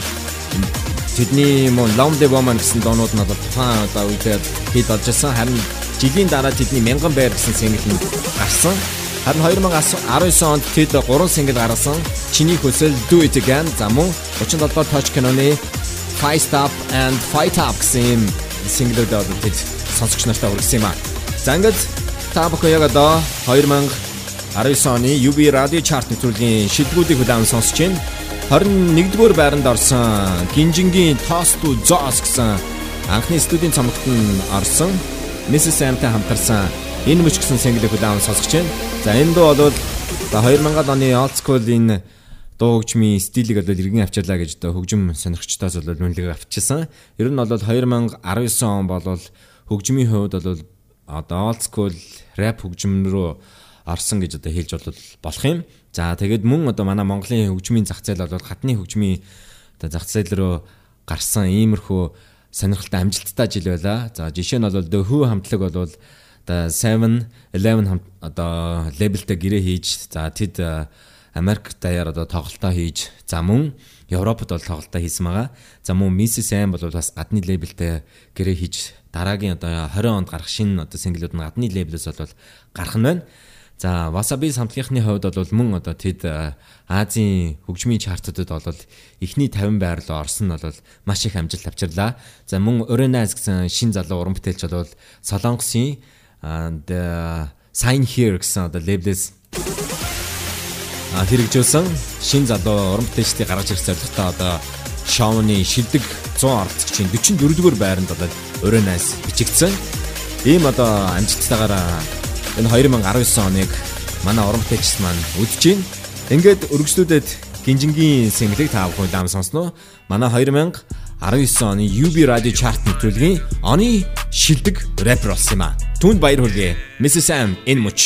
тэдний мөн Lom the Woman гэсэн доонууд нь одоо тухайн одоо үедээ хит болж ирсэн. Харин жилийн дараа тэдний Мянган байр гэсэн сингл нь гарсан. Харин 2019 онд тэд 3 сингл гаргасан. Чиний хөсөл Do It Again за мөн 37 дугаар Touch киноны Fight Stop and Fight Up гэсэн синглүүд одоо тэд сонсогч нартай хүргэсэн юм аа. За ингээд та бүхэн яг одоо 2019 оны UB Radio Chart нэвтрүүлгийн шилдэгүүдийг хүлээн сонсож байна. 21-р байранд орсон Гинжингийн Toast to Zoos гэсэн анхны студийн цомогт нь орсон Mrs. Sam-тай хамтарсан энэ мөч гэсэн single-ийг хүлээн сонсож байна. За энэ дуу бол за 2000 оны old school-ийн дуу хөгжмийн стилийг бол иргэн авчирлаа гэж одоо хөгжим сонирхчдоос бол үнэлэг авчижсан. Ер нь бол 2019 он бол хөгжмийн хувьд бол одоо old school rap хөгжим рүү орсон гэж одоо хэлж болох юм. За тэгээд мөн одоо манай Монголын хөгжмийн зах зээл бол хатны хөгжмийн одоо зах зээл рүү гарсан иймэрхүү сонирхолтой амжилттай жил байла. За жишээ нь бол Who хамтлаг бол одоо 7 11 одоо лейблтэй гэрээ хийж за тэд Америк даяар одоо тоглолтоо хийж за мөн Европод бол тоглолтоо хийсэн байгаа. За мөн Mrs. Am бол бас гадны лейблтэй гэрээ хийж дараагийн одоо 20 онд гарах шинэ одоо синглүүд нь гадны лейблээс бол гарах нь байна. За Wasabi самтгийнхны хувьд бол мөн одоо тэд Азийн хөгжмийн чартуудад бол эхний 50 байр руу орсон нь бол маш их амжилт авчирлаа. За мөн Orenaz гэсэн шин залуу уран бүтээлч бол Солонгосын the Sign Here гэсэн одоо лейблээс хэрэгжүүлсэн шин залуу уран бүтээлчдийг гаргаж ирэх зорилготой одоо шоуны шилдэг 100 оролцогчийн 44-р байранд одоо өрөөнөөс бичигдсэн. Ийм одоо амжилттайгаар энэ 2019 оныг манай уран бүтээлчс маань үдэж байна. Ингээд өргөжлүүдэд гинжингийн single-ийг таав хуйлаам сонсноо. Манай 2019 оны UB Radio Chart нэвтрүүлгийн оны шилдэг рэпер болсон юм а. Түүнд баяр хүргэе. Mrs. Sam энэ мөч.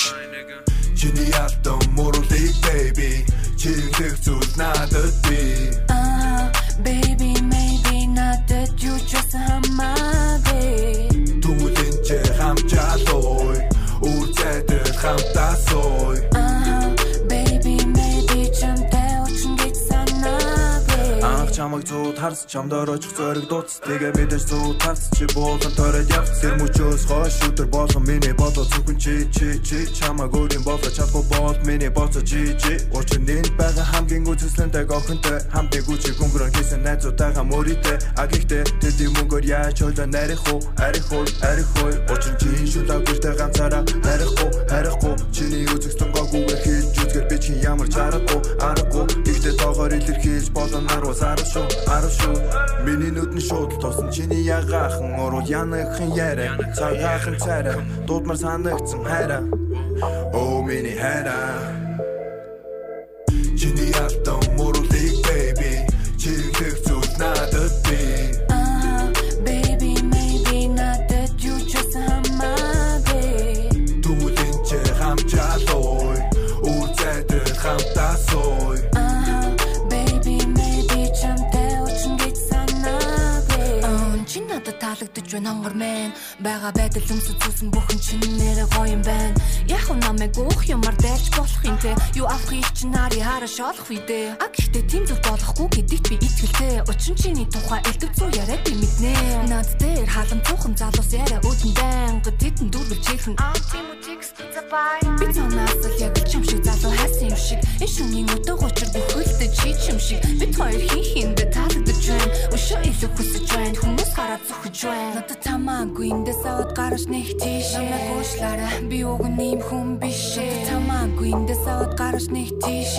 Чиний алтан муурлыг baby Чиглэх зүйл надад би Ah, baby, maybe not that you just хамаагүй. Зууд харс чамдаар очих зориг дууц. Тэгээ мэдээж зууд харс чи буулан тороод явц. Тэр мөчөөс хойш өдөр болгон миний бодол зөвхөн чи чи чи. Чамайг өөрийн болоо чадгүй бол миний боцоо чи чи. Учир нэнд байгаа хамгийн үзэсгэлэнтэй охинтой Хамтыг үчиг өнгөрөн хийсэн найзуудаагаа мөрийтэй. А гэхдээ тэдний мөнгөөр яаж хойлоо нарих уу? Арих уу? Арих уу? Учир чи шүлээ гэртээ ганцаараа харихгүй харихгүй Чиний үзэсгэлэн гогүйгээр хийж үзгээр би чи ямар чарахгүй аргагүй. Гэхдээ тоогоор илэрхийлж болон наруус арав шүү арав шүү Миний нүдэн шууд тосон чиний ягаахан уруу янахын яриа цагаахан царай дуудмар санагдсан хайраа Оо миний хайраа Чиний алтан муурлыг baby. Чиглэх зүйл надад би таалагдж байна хонгор мэн. Бага байдал өмсөж зүсэн бүхэн чинь нэрэ гоё юм байна. Яг нь намайг уух юмар дайрч болох юм те. Юу авах их чи нари хараш олох үедээ. А гэхдээ тийм зүйл болохгүй гэдэгт би итгэлтэй. Очин чиний тухай элдв зүү яриад би мэднэ. Над дээр халам цуухан залуус яриа өдөн байнга титэн дүүргэж чихэн. Аа, тийм үү текст забай. Би цаанаас л яг чам шиг. Энэ шүний өдөө гочор бүхэлдээ чи ч юм шиг. Бид хоёр хин хиндэ таалагдж байна. Өшөө илүү хүсэж байна. Хүмүүс гараад зүхэж байна. Надад тамаагүй эндээс аваад гарч нэг тийш. Намайг уушлаарай. Би уг нэм хүн биш. Надад тамаагүй эндээс аваад гарч нэг тийш.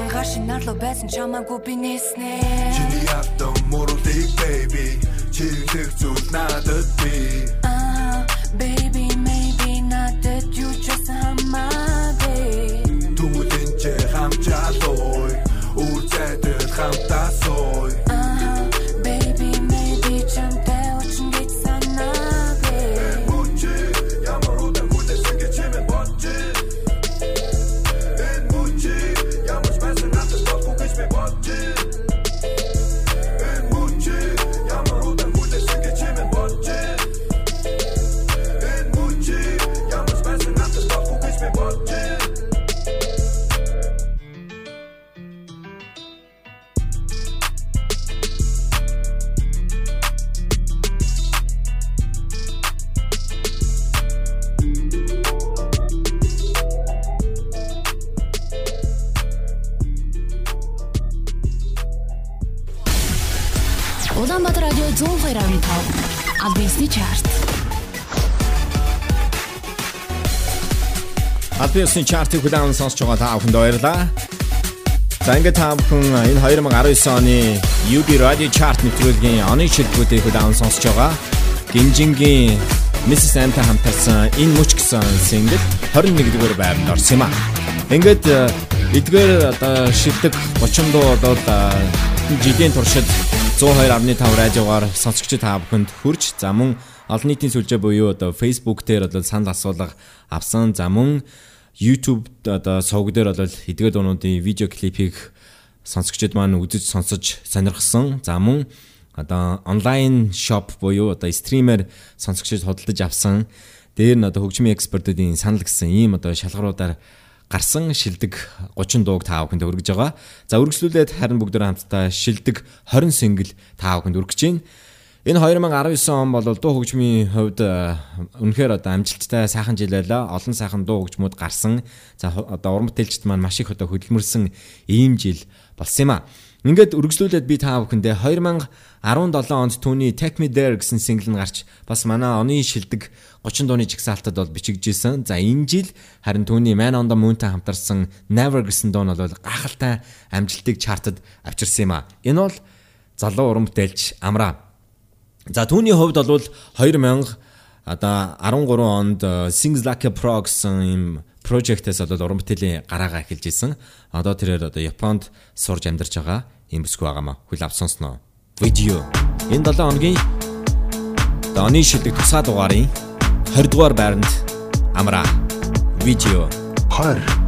Магаар шинарлуу байсан чамаагүй би нэснэ. Чиний алтан муурлыг baby Чиглэх зүйл надад би baby, Албаасны чартыг хүлээн сонсож байгаа та бүхэнд баярлалаа. За ингээд та бүхэн энэ 2019 оны UB Radio Chart нэвтрүүлгийн оны шилдэгүүдийг хүлээн сонсож байгаа. Гинжингийн Mrs. Anta хамтарсан энэ мөч гэсэн single 21-р байранд орсон юм а. Ингээд эдгээр одоо шилдэг 30 дуу бол жилийн туршид 102.5 радиогоор сонсогч та бүхэнд хүрч за мөн олон нийтийн сүлжээ буюу одоо Facebook дээр бол санал асуулга авсан. За мөн YouTube одоо сувг дээр бол эдгээр дуунуудын видео клипийг сонсогчдод маань үзэж сонсож сонирхсан. За мөн одоо онлайн шоп буюу одоо стример сонсогчдод худалдаж авсан. Дээр нь одоо хөгжмийн экспертуудын санал гэсэн ийм одоо шалгаруудаар гарсан шилдэг 30 дууг та бүхэнд өргөж байгаа. За үргэлжлүүлээд харин бүгдөө хамтдаа шилдэг 20 single та бүхэнд өргөж байна. Энэ 2019 он бол дуу хөгжмийн хувьд үнэхээр одоо амжилттай сайхан жил байлаа. Олон сайхан дуу хөгжмүүд гарсан. За одоо уран бүтээлчд маань маш их одоо хөдөлмөрсөн ийм жил болсон юм а. Ингээд үргэлжлүүлээд би та бүхэндээ 2017 онд түүний Take Me There гэсэн single нь гарч бас манай оны шилдэг 30 дууны жигсаалтад бол бичигдсэн. За энэ жил харин түүний Man on the Moon-тай хамтарсан Never гэсэн дуу нь бол гахалтай амжилтыг чартад авчирсан юм а. Энэ бол залуу уран бүтээлч Амра. За түүний хувьд бол 2000 одоо 13 онд Sings Like a Pro гэсэн юм project-ээс бол уран бүтээлийн гараагаа эхэлж исэн. Одоо тэрээр одоо Японд сурж амьдарч байгаа юм бүсгүй байгаамаа. Хүл авч сонсноо. Видео. Энэ 7 хоногийн Доны шилдэг тусаа дугаарын 20 дугаар байранд амраа. Видео 20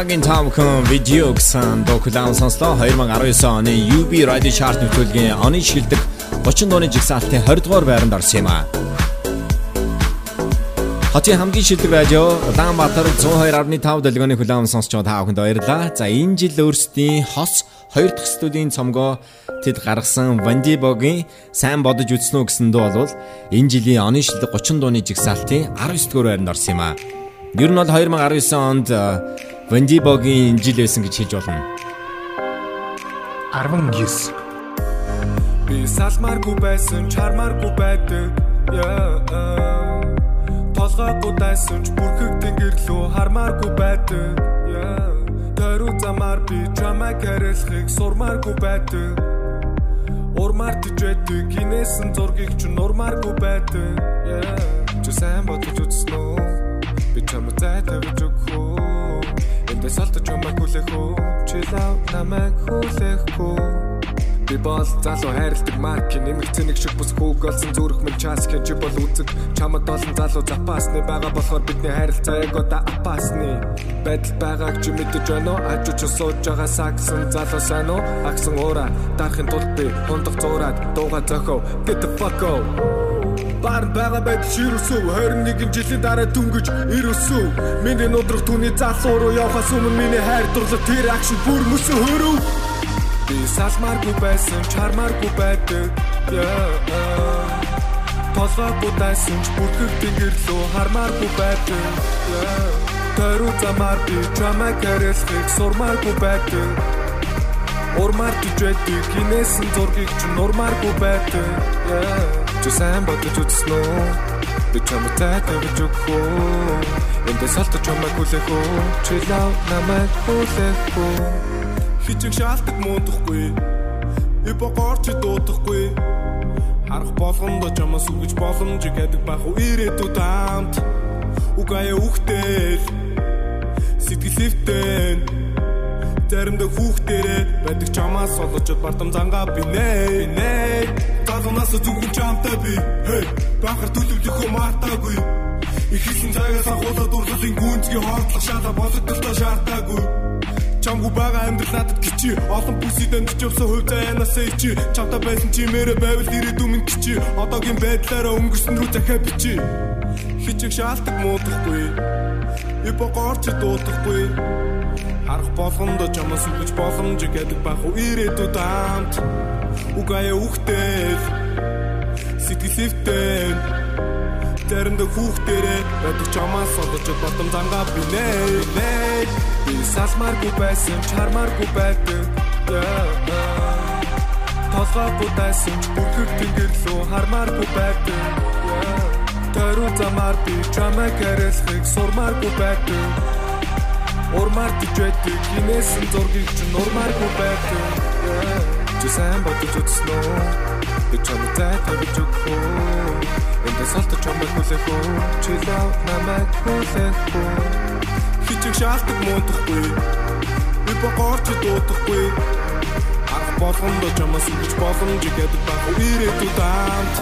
Амрагийн таамхан видео гэсэн документ сонслоо 2019 оны UB Radio Chart нэвтрүүлгийн оны шилдэг 30 дууны жигсаалтын 20 дугаар байранд орсон юм а. Хотын хамгийн шилдэг радио Улаанбаатар 102.5 дэлгөөний хүлээм сонсч байгаа та бүхэнд баярлалаа. За энэ жил өөрсдийн хос 2 дахь студийн цомгоо тэд гаргасан Вандибогийн сайн бодож үү гэсэн дуу бол энэ жилийн оны шилдэг 30 дууны жигсаалтын 19 дугаар байранд орсон юм а. Ер нь бол 2019 онд Вандибогийн жил байсан гэж хэлж болно. 19 Би салмааргүй байсан, чармааргүй байдаг. Yeah. Толгойгүй дайсан ч бүрхэг тэнгэр лөө хармааргүй байдаг. Yeah. Тэрүү замаар би чамайг харилцахыг сурмааргүй байдаг. Урмаар тижээдэг, гинэсэн зургийг ч нурмааргүй байдаг. Yeah. Чи сайн бодож үзсэн үү? Би чамд зай тавьж өгөх үү? Эндээс олдож чамайг хүлээх үү? Чи лав намайг хүлээх үү? Би бол залуу хайрладаг марк нэмэх цэник шиг бус хүүг олсон зүрх минь час чи бол үзэг. Чамд олон залуу запасны байгаа болохоор бидний хайралцаа яг одоо апасны. Байдал байгааг чи мэдэж байна уу? Ажиж сууж байгаа сагсан залуу сайн уу агсан уура дарахын тулд би ундах зуураад дууга зөхөө get the fuck out Бар бага байд ширүсв 21 жилийн дараа дүнгиж ирүсв Миний нудрах түүний залуу руу явахаас өмнө миний хайр дурлал тэр акшн бүр мөсөн хөрөв Би салмааргүй байсан, чармааргүй байдаг. Толгойгүй дайсан ч бүрхэг тэнгэр хармааргүй байдаг. Тэрүү замаар би чамайг харилцахыг сурмааргүй байдаг. Урмаар тижээдэг, гинэсэн зургийг ч нурмааргүй байдаг. Yeah. Чи сайн бодож үзсэн үү? Би чамд тайлбарж өгөх үү? Эндээс олдож чамайг хүлээх үү? Чи лав намайг хүлээх үү? хичиг шаалтдаг муудахгүй ипогорч дуудахгүй харах болгонд чамаас үгэж боломж гэдэг бах уу ирээдүйд амт угая үхтэл сэтгэлэвтэн заримдаа хүүхдэрээ байдаг чамаас олж бардам зангаа бинэ бинэ Тагнаас зүгэн чамтай би. Хей бахар төлөвлөх юм артаагүй. Их хэсэг цагаас ахуулаад дурлалын гүнзгий хордлох шалаа босогдолтой шаардаагүй. Чамгүй байгаа амьдрал надад гिचи олон бүсэд амьдч явсан хувь заяанаас ичи. Чамтай байсан чимээрээ байвал ирээдүйн минь гिचи одоогийн байдлаараа өнгөрсөн рүү захиа бичи. Хичиг шаалтдаг муудахгүй. Ипогорч дуудахгүй харах болгонд чамаас үгэж боломж гэдэг бах уу? Ирээдүйд амт угая үхтэл сэтгэлэвтэн заримдаа хүүхдэрээ байдаг чамаас олж бардам зангаа бинэ нэ би салмааргүй байсан чармааргүй байдаг. Толгойгүй дайсан ч бүрхэг тэнгэр лөө хармааргүй байдаг. Тэрүү замаар би чамайг харилцахыг сурмааргүй байдаг Урмаар тижээдэг гинэсэн зургийг ч нурмааргүй байдаг Чи сайн бодож үзсэн үү? Би чамд зай тавьж өгөх үү? Эндээс олдож чамайг хүлээх үү? Чи лав намайг хүлээх үү? Хичиг шаалтдаг муудахгүй Би богорч дуудахгүй Арга болгонд чамаас үгэж боломж гэдэг баг ирээдүйд амт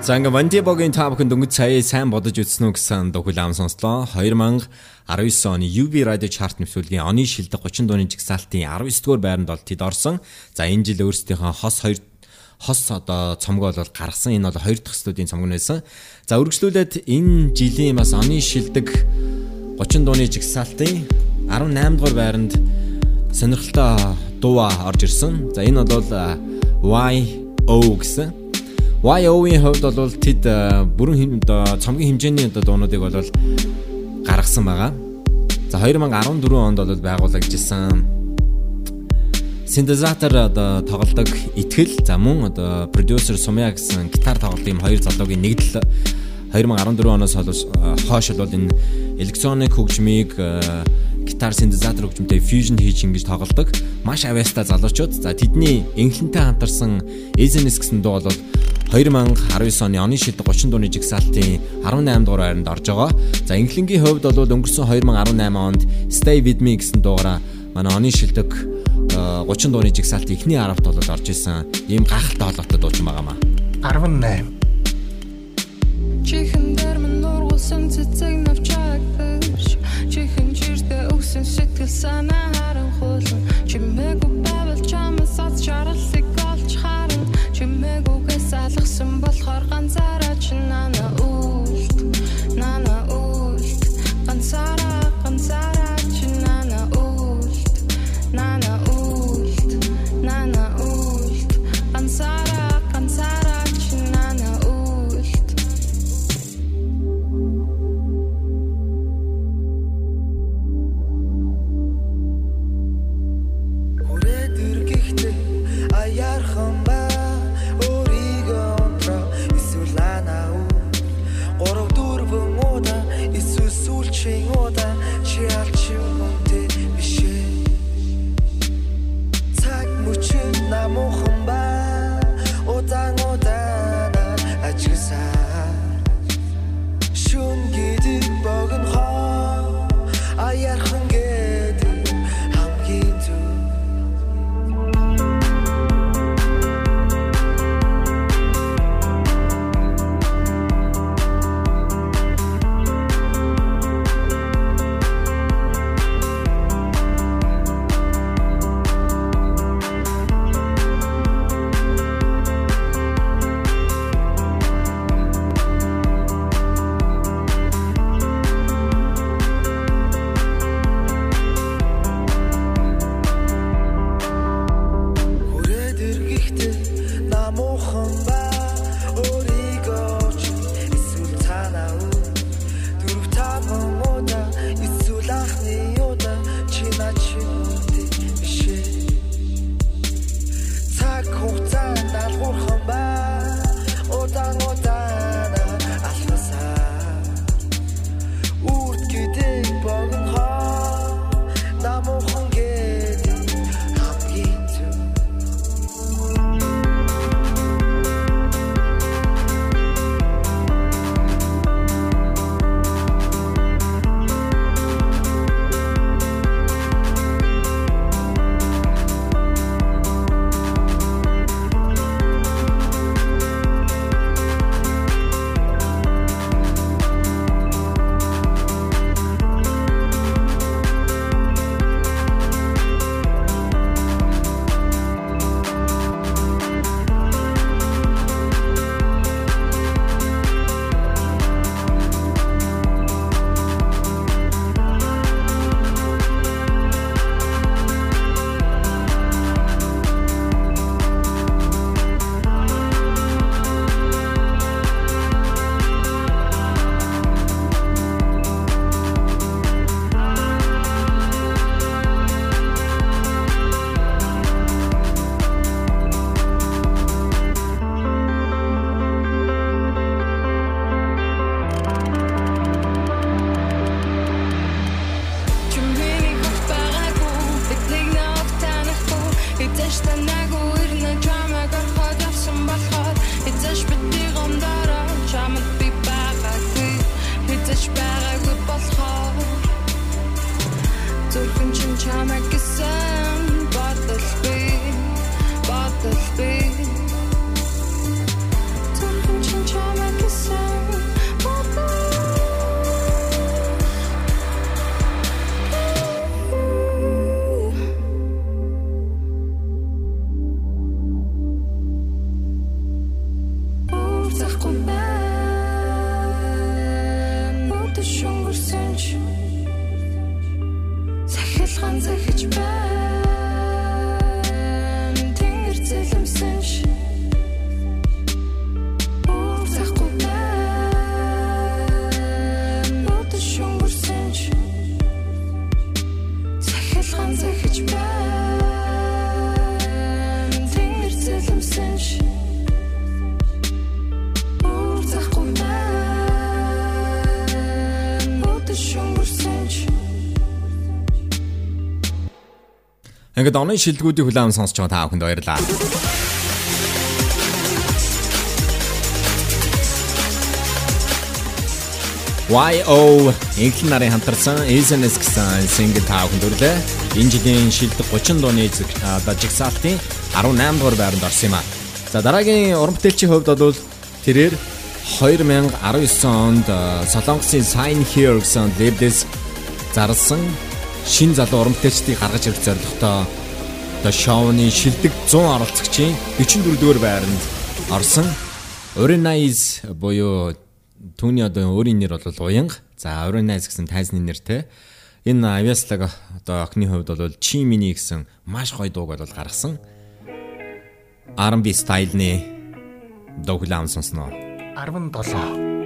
За ингээ Вандибогийн та бүхэн дөнгөж сая сайн бодож үзсэн үү гэсэн дөхөл ам сонслоо. 2019 оны UB Radio Chart нэвтрүүлгийн оны шилдэг 30 дууны жигсаалтын 19 дугаар байранд бол тэд орсон. За энэ жил өөрсдийнхөө хос 2 хос одоо цомгоо бол гаргасан. Энэ бол 2 дахь студийн цомог байсан. За үргэлжлүүлээд энэ жилийн бас оны шилдэг 30 дууны жигсаалтын 18 дугаар байранд сонирхолтой дуу орж ирсэн. За энэ бол YO гэсэн. YO-ийн хувьд бол тэд бүрэн цомгийн хэмжээний дуунуудыг бол гаргасан байгаа. За 2014 онд бол байгуулагдсан синтезатор одоо тоглодог Итгэл. За мөн одоо продюсер Сумья гэсэн гитар тоглодог юм хоёр залуугийн нэгдэл 2014 оноос хойш бол энэ электроник хөгжмийг гитар синтезатор хөгжмөнтэй фьюжн хийж ингэж тоглодог маш авьяастай залуучууд. За тэдний энхлэнтэй хамтарсан Ezenes гэсэн дуу бол 2019 оны оны шилдэг 30 дууны жигсаалтын 18 дугаар байранд орж байгаа. За энхлэнгийн хувьд бол өнгөрсөн 2018 онд Stay With Me гэсэн дуугараа манай оны шилдэг 30 дууны жигсаалтын эхний 10-т бол орж исэн ийм гайхалтай холбоотой дуучин байгаамаа. 18 Чихэн дээр минь нургуулсан цэцэг өгсөн сэтгэл санаа харанхуулан Чимээгүй байвал чамаас аз жаргалыг олж харан Чимээгүйгээс алгасан болохоор Ингээд оны шилдэгүүдийн хүлээм сонсож байгаа та бүхэнд баярлалаа. YO Инглин нарын хамтарсан SNS гэсэн single та бүхэнд өрлөө. Энэ жилийн шилдэг 30 дууны одоо жигсаалтын 18 дугаар байранд орсон юм а. За дараагийн уран бүтээлчийн хувьд бол тэрээр 2019 онд Солонгосын Sign Here гэсэн лейблээс зарласан шин залуу бүтээлчдийг гаргаж ирэх зорилготой одоо шоуны шилдэг 100 оролцогчийн 44 дугаар байранд орсон Orenize буюу түүний одоо өөрийн нэр бол Уянга. За Orenize гэсэн тайзны нэртэй. Энэ авиаслаг одоо охины хувьд бол Chimini гэсэн маш гоё дууг бол гаргасан. R&B стайлны дуу хүлээм сонсноо. 17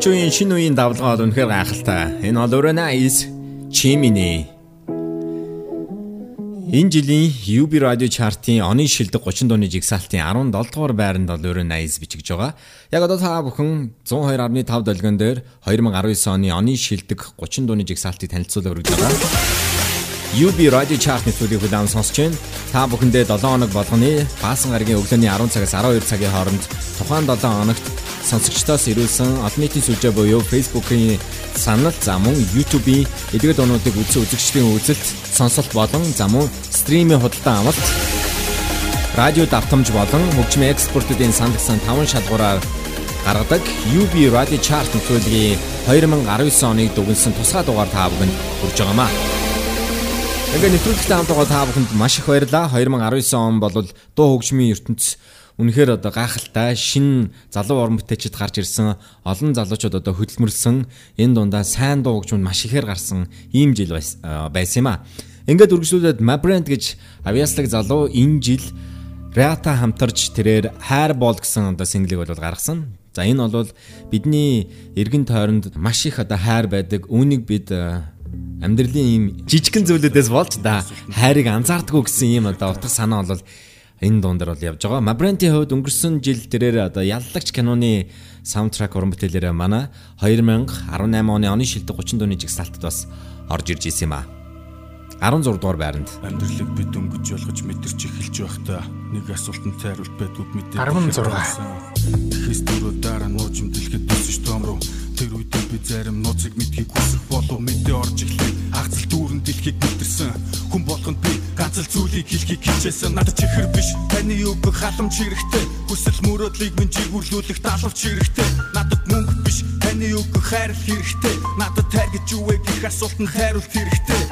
Орчин үеийн шинэ үеийн давлгаа бол үнэхээр гайхалтай. Энэ бол Orenize Chimini. Энэ жилийн UB Radio Chart-ын оны шилдэг 30 дууны жигсаалтын 17 дугаар байранд бол Orenize бичигдэж байгаа. Яг одоо та бүхэн 102.5 долгион дээр 2019 оны оны шилдэг 30 дууны жигсаалтыг танилцуулаад өргөж байгаа. UB Radio Chart нэвтрүүлгийг хүлээн сонсож байна. Та бүхэндээ 7 хоног болгоны Баасан гарагийн өглөөний 10 цагаас 12 цагийн хооронд тухайн 7 хоногт сонсогчдоос ирүүлсэн олон нийтийн сүлжээ буюу Facebook-ийн санал за мөн YouTube-ийн эдгээр дуунуудыг үзсэн үзэгчдийн үзэлт, сонсолт болон за мөн стримийн худалдан авалт радио давтамж болон хөгжмийн экспортуудын сандагсан 5 шалгуураар гаргадаг UB Radio Chart нэвтрүүлгийн 2019 оныг дүгнсэн тусгай дугаар та бүхэнд хүрж байгаамаа. Ингээ нэвтрүүлэгтэй хамт байгаа та бүхэнд маш их баярлалаа. 2019 он бол дуу хөгжмийн ертөнц үнэхээр одоо гайхалтай шин залуу уран бүтээлчд гарч ирсэн олон залуучууд одоо хөдөлмөрлсөн энэ дундаа сайн дуу хөгжмөнд маш ихээр гарсан ийм жил байсан юм а. Ингээд үргэлжлүүлээд Mabrand гэж авьяаслаг залуу энэ жил Rata хамтарч тэрээр хайр бол гэсэн одоо синглийг бол гаргасан. За энэ бол бидний эргэн тойронд маш их одоо хайр байдаг. Үүнийг бид амьдралын ийм жижигхэн зүйлүүдээс болж да хайрыг анзаардаггүй гэсэн ийм одоо утга санаа бол энэ дуун дээр бол явж байгаа. Mabranti хувьд өнгөрсөн жил тэрээр одоо яллагч киноны саундтрак уран бүтээлээрээ манай 2018 оны оны шилдэг 30 дууны жигсаалтад бас орж ирж исэн юм а. 16 дугаар байранд Амьдралыг бид өнгөж ялгаж мэдэрч эхэлж байхдаа нэг асуултанд тайруулт байдгүй мэдээ. 16. Тэхээс дөрөв дараа нууж имдэлхэд төсөж том руу тэр үедээ би зарим нууцыг мэдхийг хүсэх болов мэдээ орж эхлэв. Дэлхийг мэдэрсэн. Хүн болгонд би ганц л зүйлийг хэлхийг хичээсэн. Надад чихэр биш. Таны үг халамж хэрэгтэй. Хүсэл мөрөөдлийг минь жигүүрлүүлэх далавч хэрэгтэй. Надад мөнгө биш. Таны үг хайр хэрэгтэй. Надад тайр гэж юу вэ гэх асуултанд хайруулт хэрэгтэй.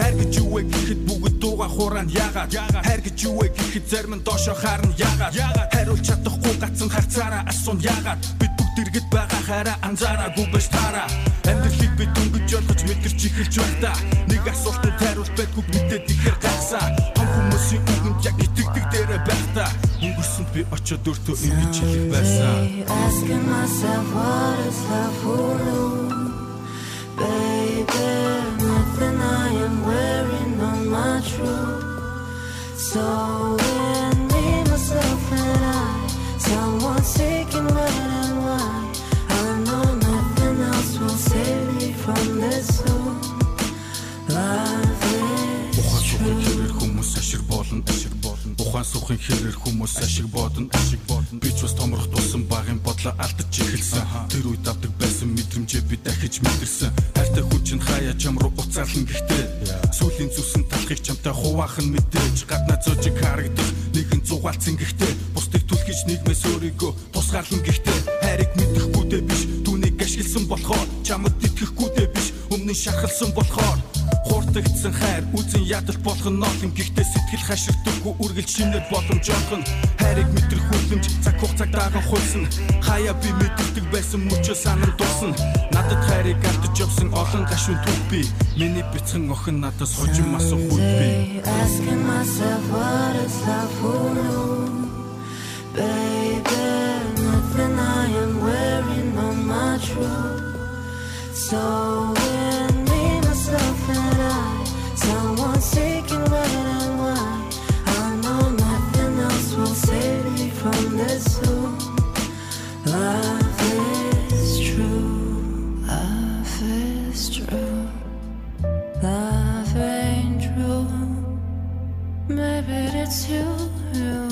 Хайр гэж юу вэ гэхэд бүгд дууга хураан яагаад? Хайр гэж юу вэ гэхэд зарим нь доошо харна яагаад? Хариулж чадахгүй гацсан харцаараа асуун яагаад? Бид бүгд иргэд байгаа хайраа анзаараагүй байж таараа. Амьдралыг бид өнгөж ойлгож мэдэрч эхэлж байхдаа нэг асуултанд хариулт байдгүй мэдээд ихэр гайхсаа. Том хүмүүсийн үгэнд яг итгэдэг дээрээ байхдаа өнгөрсөнд би очиод өөртөө ингэж хэлэх байсан. Asking myself what is love for Baby, nothing I am wearing on my truth So in me, myself and I Someone seeking what болно, ашиг болно. Ухаан сухын хэрээр хүмүүс ашиг бодно, ашиг бодно. Би ч бас томрох тусан багын бодлоо алдаж эхэлсэн. Тэр үед авдаг байсан мэдрэмжээ би дахиж мэдэрсэн. Хайртай хүн чинь хаяа чам руу уцаална гэхдээ сүүлийн зүсэн талхыг чамтай хуваахан мэдээж гаднаа зожиг харагдах нэгэн зугаалцсан гэхдээ бусдыг түлхэж нийгмээс өөрийгөө тусгаарлан гэхдээ хайрыг мэдэхгүй дээ биш түүнийг ашигласан болохоор чамд итгэхгүй дээ биш өмнө нь шахалсан болохоор Хуртагдсан хайр үзэн ядалт болох нь ноолн гэхдээ сэтгэл хаширдаггүй үргэлж шинээр боломжохон хайрыг мэдрэх хүлэмж цаг хугацааг даган хуйсан. Хаяа би мэдэрдэг байсан мөчөө санам дуусна надад хайрыг алдаж явсан олон гашуун түүх би. Миний бяцхан охин надаас хожим асуух үе би. Asking myself what is love for you? Baby, nothing I am wearing on my truth. So Maybe it's you, you, you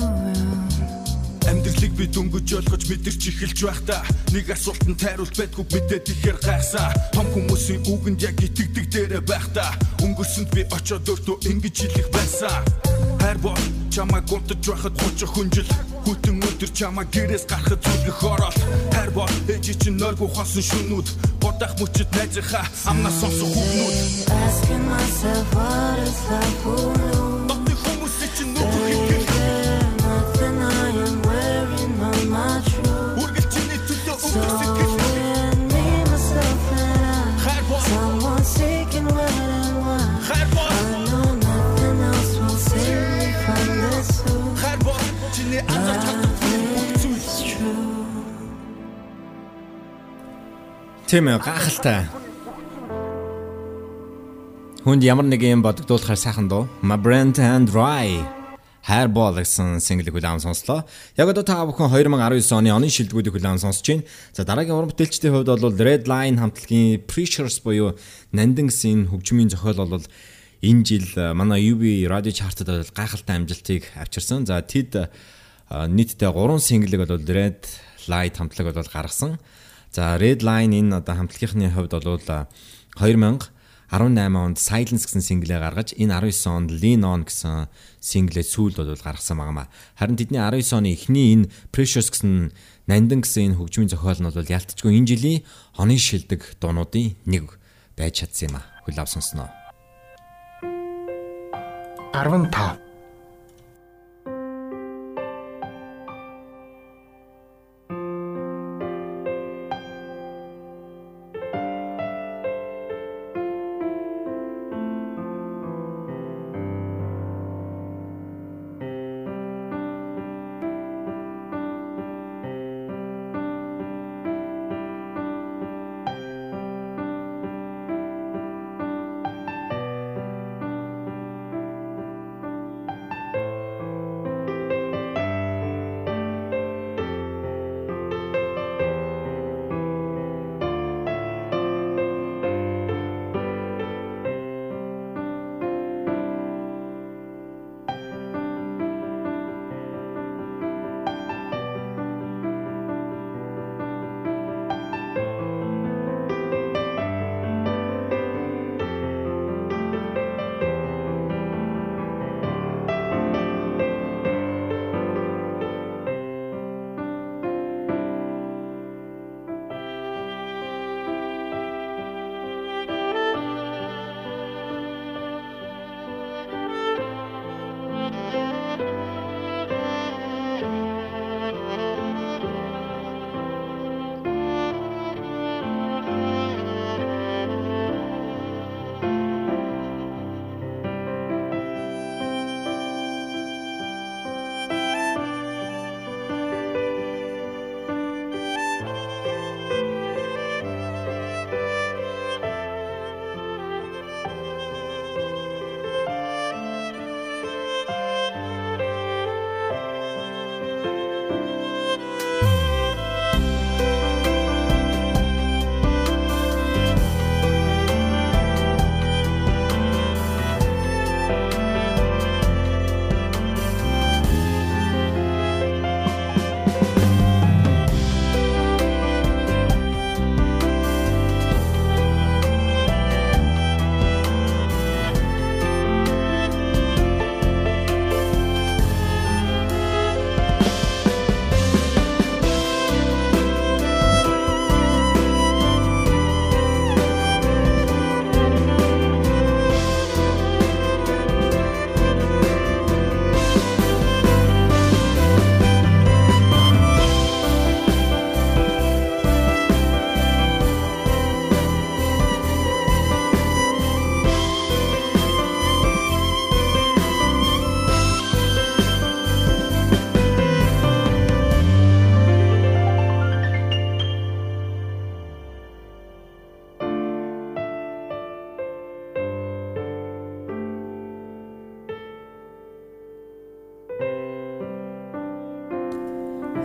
Амьдралыг би дөнгөж ойлгож мэдэрч эхэлж байхдаа нэг асуултанд тайруулт байдгүй мэдээд ихээр гайхсаа том хүмүүсийн үгэнд яг итгэдэг дээрээ байхдаа өнгөрсөнд би очиод өөртөө ингэж хэлэх байсан. Хайр бол чамайг гутаж байхад 30 хүнжил. Хүтэн өдөр чамайг гэрээс гарахад зүлгэх орол. Хайр бол ээж чинь нойргүй хосон шүнүүд бодах мөчөд найзынхаа амнаас сонсох үгнүүд Asking myself what is love for Тийм ээ гахалтай. Хүнд ямар нэг юм бодогдуулахаар сайхан дуу. My Brand and Dry Hairball гэсэн single-ийг хүлээн сонслоо. Яг одоо та бүхэн 2019 оны оны шилдэгүүдийг хүлээн сонсож байна. За дараагийн уран бүтээлчдийн хувьд бол Red Line хамтлагийн Pressures буюу Нандин гэсэн хөгжмийн зохиол бол энэ жил э, манай UB радио чартад бол гайхалтай амжилтыг авчирсан. За тэд э, нийтдээ 3 single-ийг бол Red Light хамтлаг бол гаргасан. За Red Line энэ одоо хамтлагийнхны хувьд бол э, 2018 онд Silence гэсэн single-ээ гаргаж энэ 19 онд Lean On гэсэн single-ээ сүүл бол гаргасан байгаа маа. Харин тэдний 19 оны эхний энэ Precious гэсэн Нандин гэсэн энэ хөгжмийн зохиол нь бол ялтчгүй энэ жилийн оны шилдэг дуунуудын нэг байж чадсан юм а. Хүл ав сонсноо. 15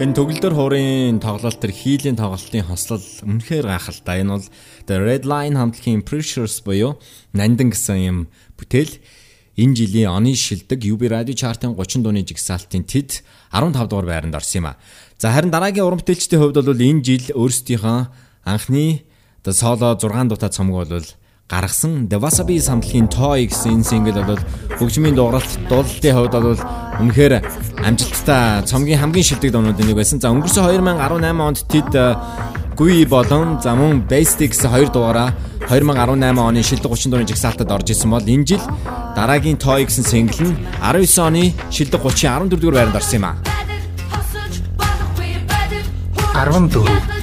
Энэ төгөлдөр хуурын тоглолт төр хийлийн тоглолтын хослол үнэхээр гайхалтай. Энэ бол The Red Line хамтлагийн Pressures буюу Нандан гэсэн юм бүтээл энэ жилийн оны шилдэг UB Radio Chart-ын 30 дууны жигсаалтын тэд 15 дугаар байранд орсон юм а. За харин дараагийн уран бүтээлчдийн хувьд бол энэ жил өөрсдийнхөө анхны The Solo 6 дуутай цомог бол гаргасан The Wasabi самтлагийн Toy гэсэн сингл бол хөгжмийн дууралт дуулалтын хувьд бол үнэхээр амжилттай цомгийн хамгийн шилдэг дуунуудын нэг байсан. За өнгөрсөн 2018 онд тэд Гуи болон за мөн Basics 2 дугаараа 2018 оны шилдэг 30 дуурын жигсаалтад орж исэн бол энэ жил дараагийн Toy гэсэн сингл нь 19 оны шилдэг 30 14 дугаар байранд орсон юм а. 14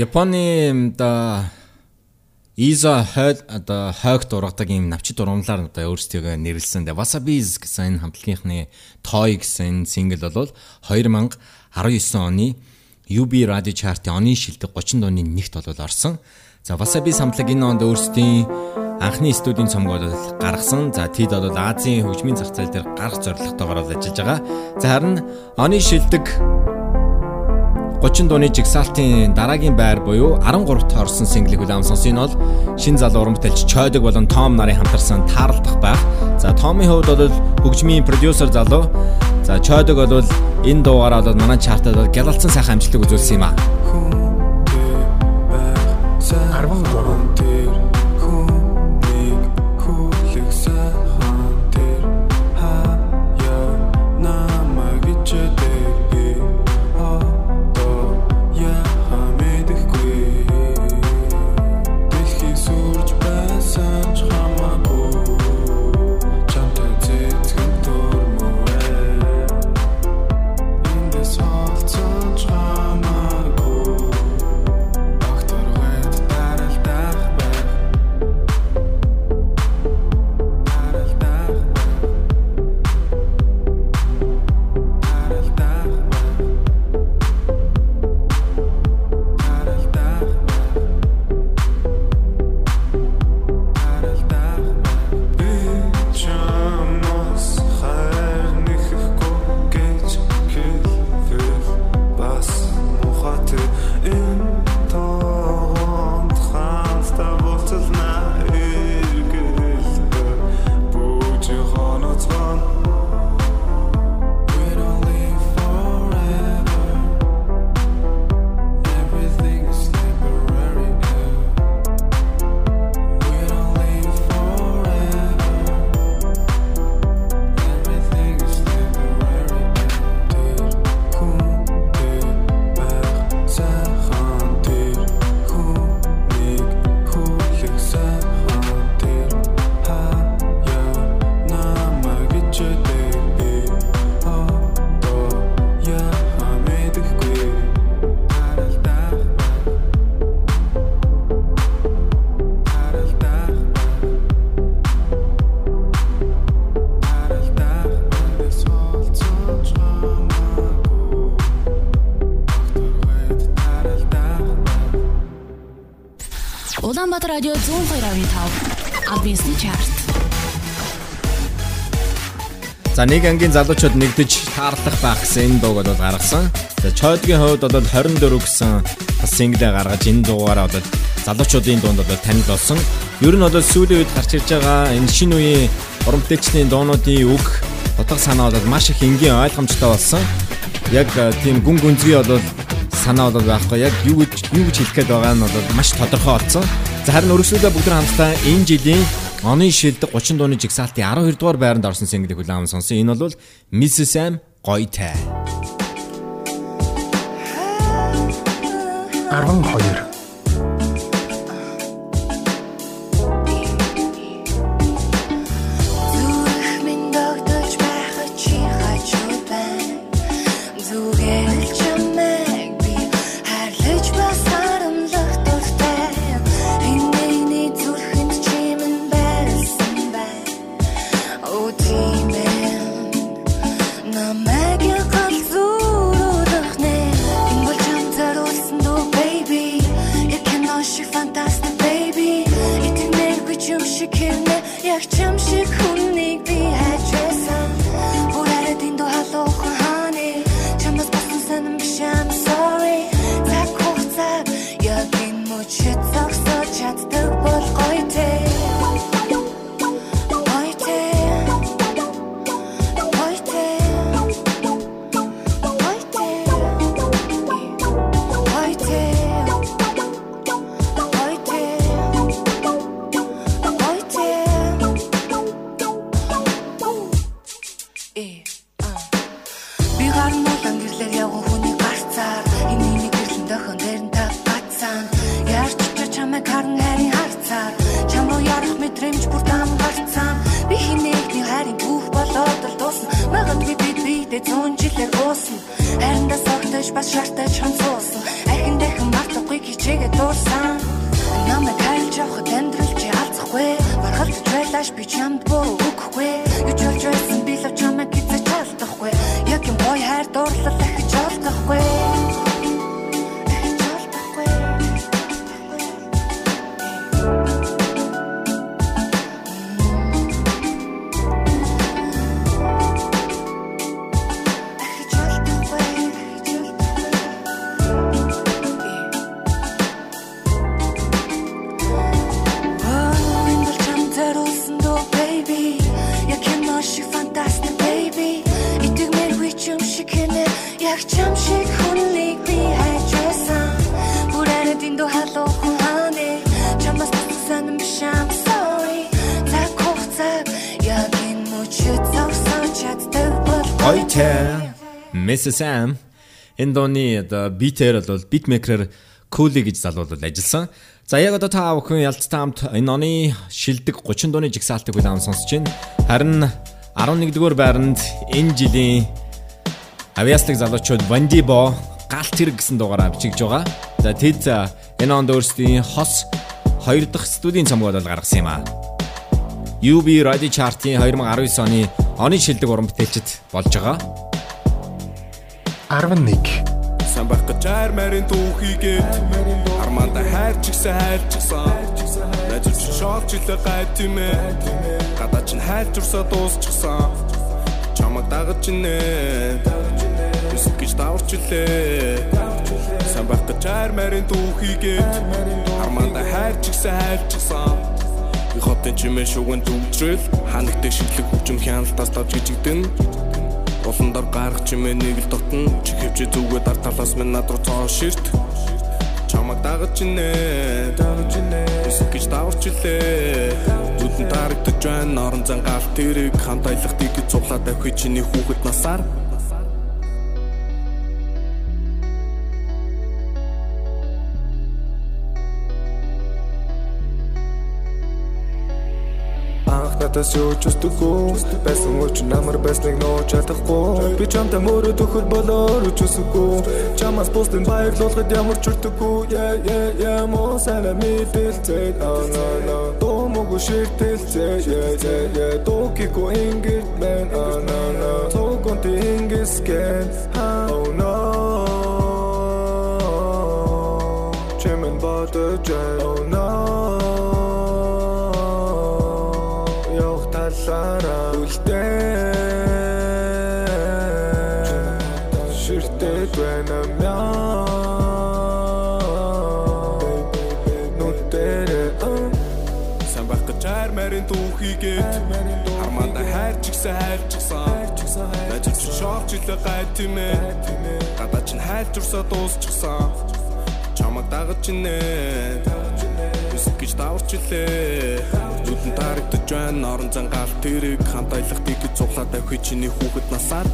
Японы одоо Иза хойд одоо хойг дургадаг юм навчид урамлаар одоо өөрсдөө нэрлсэн The Wasabi's гэсэн энэ хамтлагийнхны Toy гэсэн сингл бол 2019 оны UB Radio Chart-ийн оны шилдэг 30 дууны нэгт бол орсон. За Wasabi хамтлаг энэ онд өөрсдийн анхны студийн цомог бол гаргасан. За тэд бол Азийн хөгжмийн зах зээл дээр гарах зорилготойгоор ажиллаж байгаа. За харин оны шилдэг 30 дууны жигсаалтын дараагийн байр буюу 13-т орсон синглийг хүлээн сонсон нь бол шин залуу уран бүтээлч Чойдог болон Том нарын хамтарсан тааралдах байх. За Томын хувьд бол хөгжмийн продюсер залуу. За Чойдог бол энэ дуугаараа бол манай чартад бол гялалцсан сайхан амжилтыг үзүүлсэн юм а. 13 Улаанбаатар радио 102.5 Адвенсний чарт. За нэг ангийн залуучууд нэгдэж таарлах байх гэсэн энэ дууг бол гаргасан. За чойдгийн хувьд бол 24 гэсэн бас синглээ гаргаж энэ дуугаараа бол залуучуудын дунд бол танил болсон. Ер нь бол сүүлийн үед гарч ирж байгаа энэ шинэ үеийн уран бүтээлчдийн дуунуудын үг утга санаа бол маш их энгийн ойлгомжтой болсон. Яг тийм гүн гүнзгий бол санаа бол байхгүй. Яг юу гэж юу гэж хэлэх гээд байгаа нь бол маш тодорхой болсон. Харин өргөжлөлөө бүгд хамтдаа энэ жилийн Оны шилдэг 30 дууны жигсаалтын 12 дугаар байранд орсон single-ийг хүлээвэн сонсон. Энэ бол Mrs. Sam Goitai. 12 Mrs. Sam энэ одоо битээр бол битмейкерээр Кули гэж залуу бол ажилласан. За яг одоо та бүхэн ялцтай хамт энэ оны шилдэг 30 дууны жигсаалтыг хүлээн сонсож байна. Харин 11-р байранд энэ жилийн авиаслыг залуучууд Вандибо галт хэрэг гэсэн дугаараа бичиж байгаа. За тэд энэ онд өөрсдийн хос 2 дахь студийн цомгоо бол гаргасан юм аа. UB Radio Chart-ийн 2019 оны оны шилдэг уран бүтээлчд болж байгаа. 11 Сан байх гэж чаар марин түүхийгээд Арманда хайрч гисэн хайрчсан Найз шоолч илээ гай тимээ Гадаа чин хайрчурсаа дуусчихсан. Чамаг дагаж инээ Эсвэл гэж даварч илээ Сан байх гэж чаар марин түүхийгээд Арманда хайрч гисэн хайрчсан Би хотын чимээ шуган дүүжрэл. Ханагтай шидлэг хүчм хяналтаас тавж гжигдэн Улан дор гарах чимээ нэг л дотн чи хөвчө зүгээ дар талаас минь над руу цоо ширт. Чамаг дагаж инэ дагаж инэ. Гэж даварч илээ. Зүтэн тарагдж байна орон зан гал тэрэг. Хамт аялах тийг цуглаад авхи чиний хүүхэд насаар надаас юу ч үстэггүй байсан уу ч намар байсныг нөө чадахгүй би чамтай мөрөд өгөх болоор ч үсэхгүй чамаас постын баярлуулахад ямар ч үртэггүй yeah yeah yeah мо сана мэдэлцээ oh no no. Томог ширтэлцээ. Yeah yeah yeah. Токико ингит мен oh no no. Токонт ингискен oh no. Чемен батэ oh no үлдээ. Ширтээд байна мяа нүдэрэ гэж хайр марийн түүхийгээд Харманда хайр ч ихсэн хайр ч ихсэн Ажил ч шоолч илээ гай тийм ээ Гадаа ч хайр журсаа дуусчихсан. Чамаг дагаж инэ Үсэг гэж даварч илээ. Нүдэн тарагдаж байна орон зан гал тэрэг хамт аялах тийгд цуглаад авхи чиний хүүхэд насаар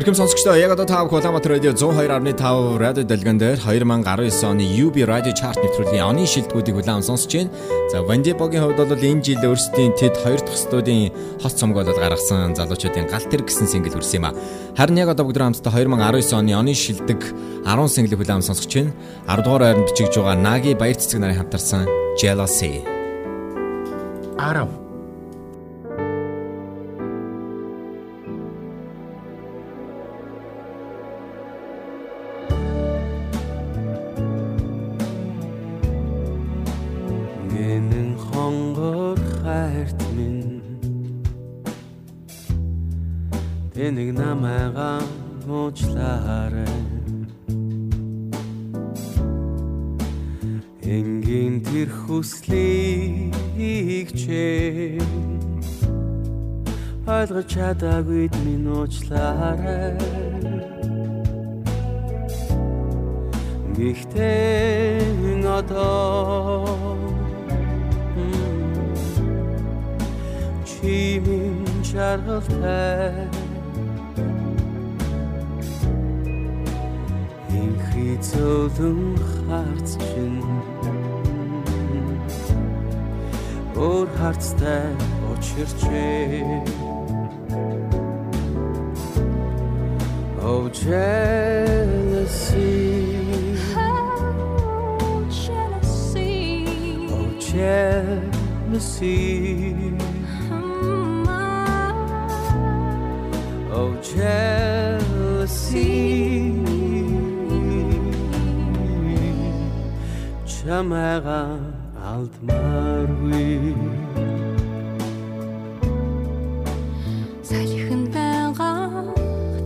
Ирхэм сонсогчдоо яг одоо та Улаанбаатар радио 102.5 радио дэлгэн дээр 2019 оны UB Radio Chart нэвтрүүлгийн оны шилдэгүүдийг улаан сонсож байна. За Вандибогийн хувьд бол энэ жил өөрсдийн тэд 2 дахь студийн хос цомгоолол гаргасан залуучуудын гал тэр гэсэн сингл хүрсэн юм а. Харин яг одоо бүгд хамтдаа 2019 оны оны шилдэг 10 синглийг улаан сонсож байна. 10 дугаар байранд бичигдэж байгаа Наги Баяр цэцэг нарын хамтарсан Jealousy 10 хонгор хайрт минь. Тэнийг намайгаа уучлаарай Энгийн тэр хүслийг чи ойлгож чадаагүй минь уучлаарай Гэхдээ одоо чимийн жаргалтай Инхий зөөлөн харц чинь Өөр харцтай учирчээ Oh jealousy Oh jealousy Oh jealousy Чамайга алдмааргүй Салхин байгаа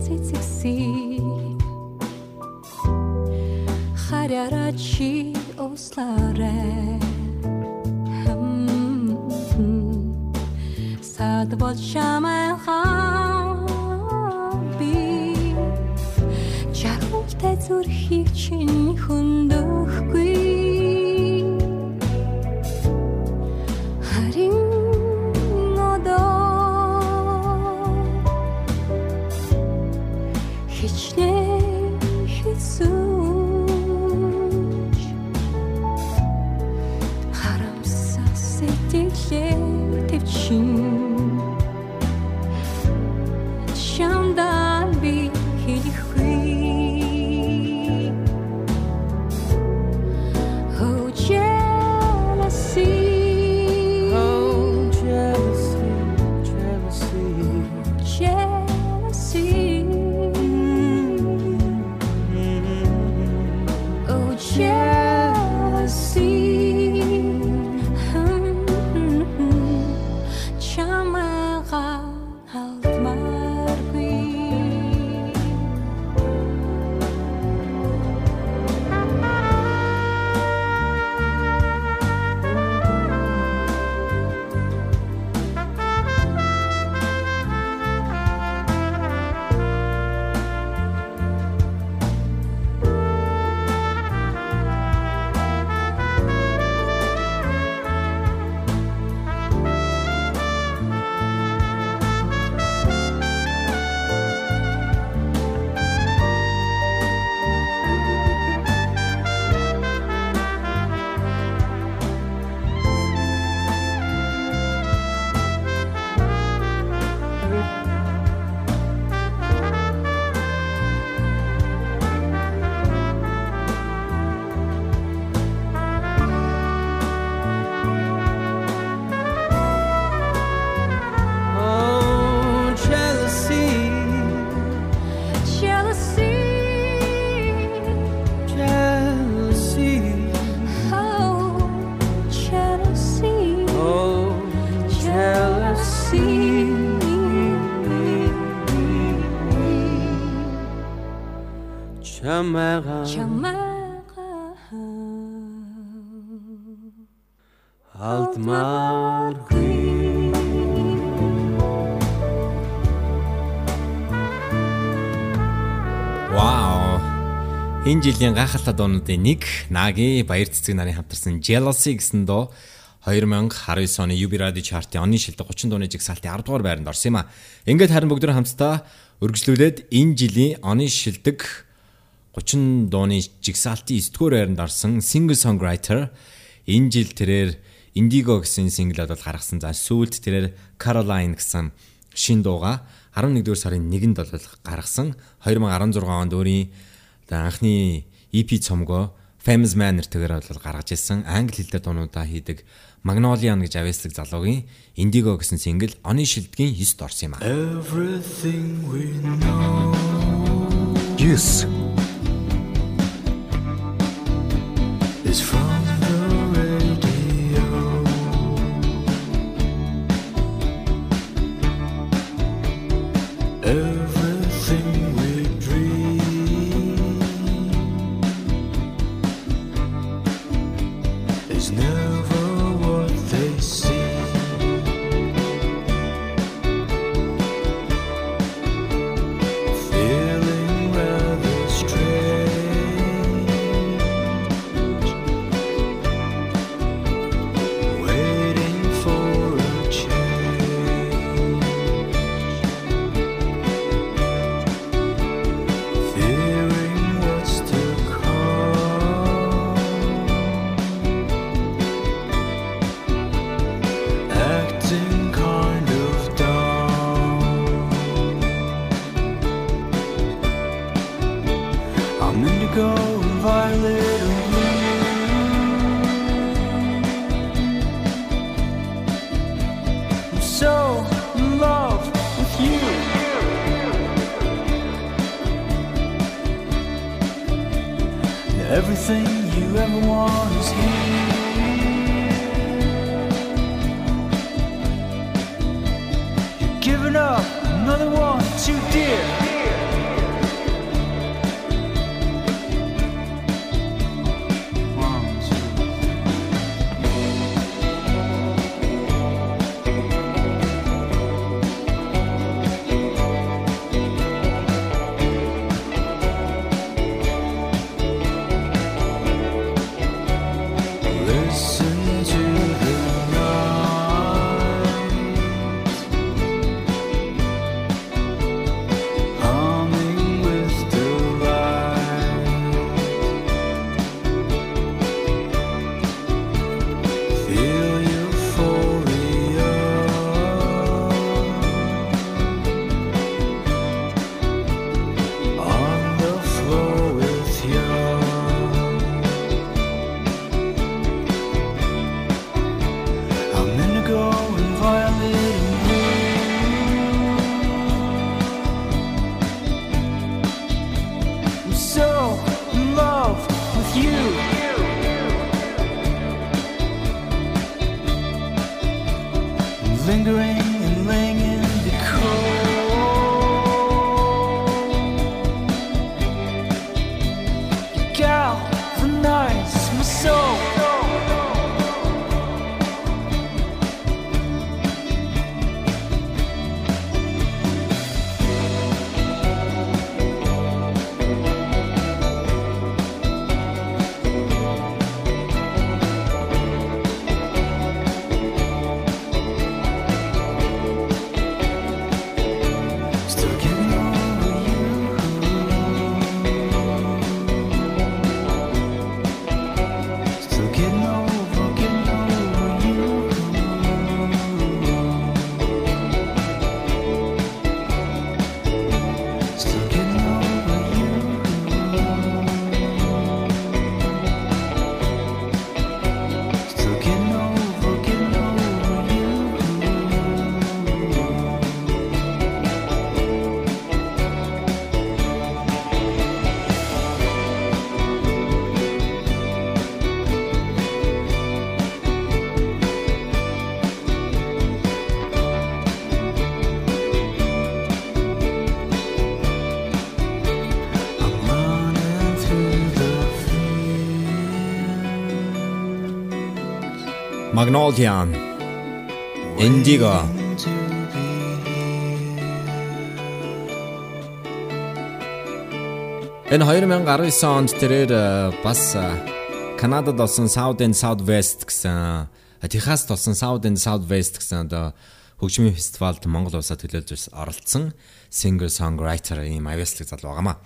цэцэгсий Харяра чи услаарай Сад бол чамайгаа Чархалтай зүрхийг чинь хөндөхгүй Энэ жилийн гайхалтай дуунуудын нэг Наги Баяр цэцэг нарын хамтарсан Jealousy гэсэн дуу 2019 оны UB Radio Chart-ын оны шилдэг 30 дууны жигсаалтын 10 дугаар байранд орсон юм а. Ингээд харин бүгд хамтдаа өргөжлүүлээд энэ жилийн оны шилдэг 30 дууны жигсаалтын 9 дугаар байранд орсон singer songwriter энэ жил тэрээр Indigo гэсэн single-д бол гаргасан. За сүүлд тэрээр Caroline гэсэн шин дууга 11-р сарын 1-нд бол гаргасан. 2016 онд өөрийн анхны EP цомгоо Famous Man нэртэйгээр бол гаргаж ирсэн. Англи хэлтэй дуунуудаа хийдэг Magnolian гэж авьяаслаг залуугийн Indigo гэсэн single оны шилдгийн 9-д орсон юм а. Everything we know. Yes. is from Magnolia Indigo Энэ 2019 онд тэрээр э, бас э, Канадад болсон South and Southwest гэсэн э, Техаст болсон South and Southwest гэсэн одоо хөгжмийн фестивалд Монгол улсад төлөөлж оролцсон singer songwriter ийм авьяаслаг залуу байгаамаа.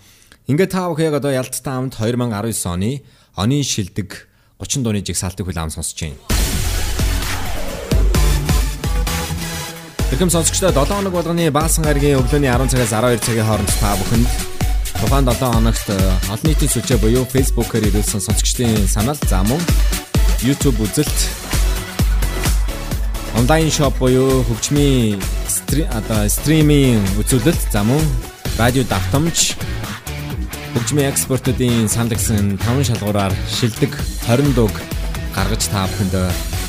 Ингээд та бүхэн яг одоо ялцтай хамт 2019 оны оны шилдэг 30 дууны жигсаалтыг хүлээн сонсож байна. Тэрхэм сонсогчдоо 7 хоног болгоны баасан гарагийн өглөөний 10 цагаас 12 цагийн хооронд та бүхэнд Тухайн 7 хоногт э, олон нийтийн сүлжээ буюу Facebook-оор ирүүлсэн сонсогчдын санал за мөн YouTube үзэлт онлайн шоп буюу хөгжмийн одоо стримийн үзүүлэлт за мөн радио давтамж хөгжмийн экспортуудын санал гэсэн 5 шалгуураар шилдэг 20 дуг гаргаж та бүхэнд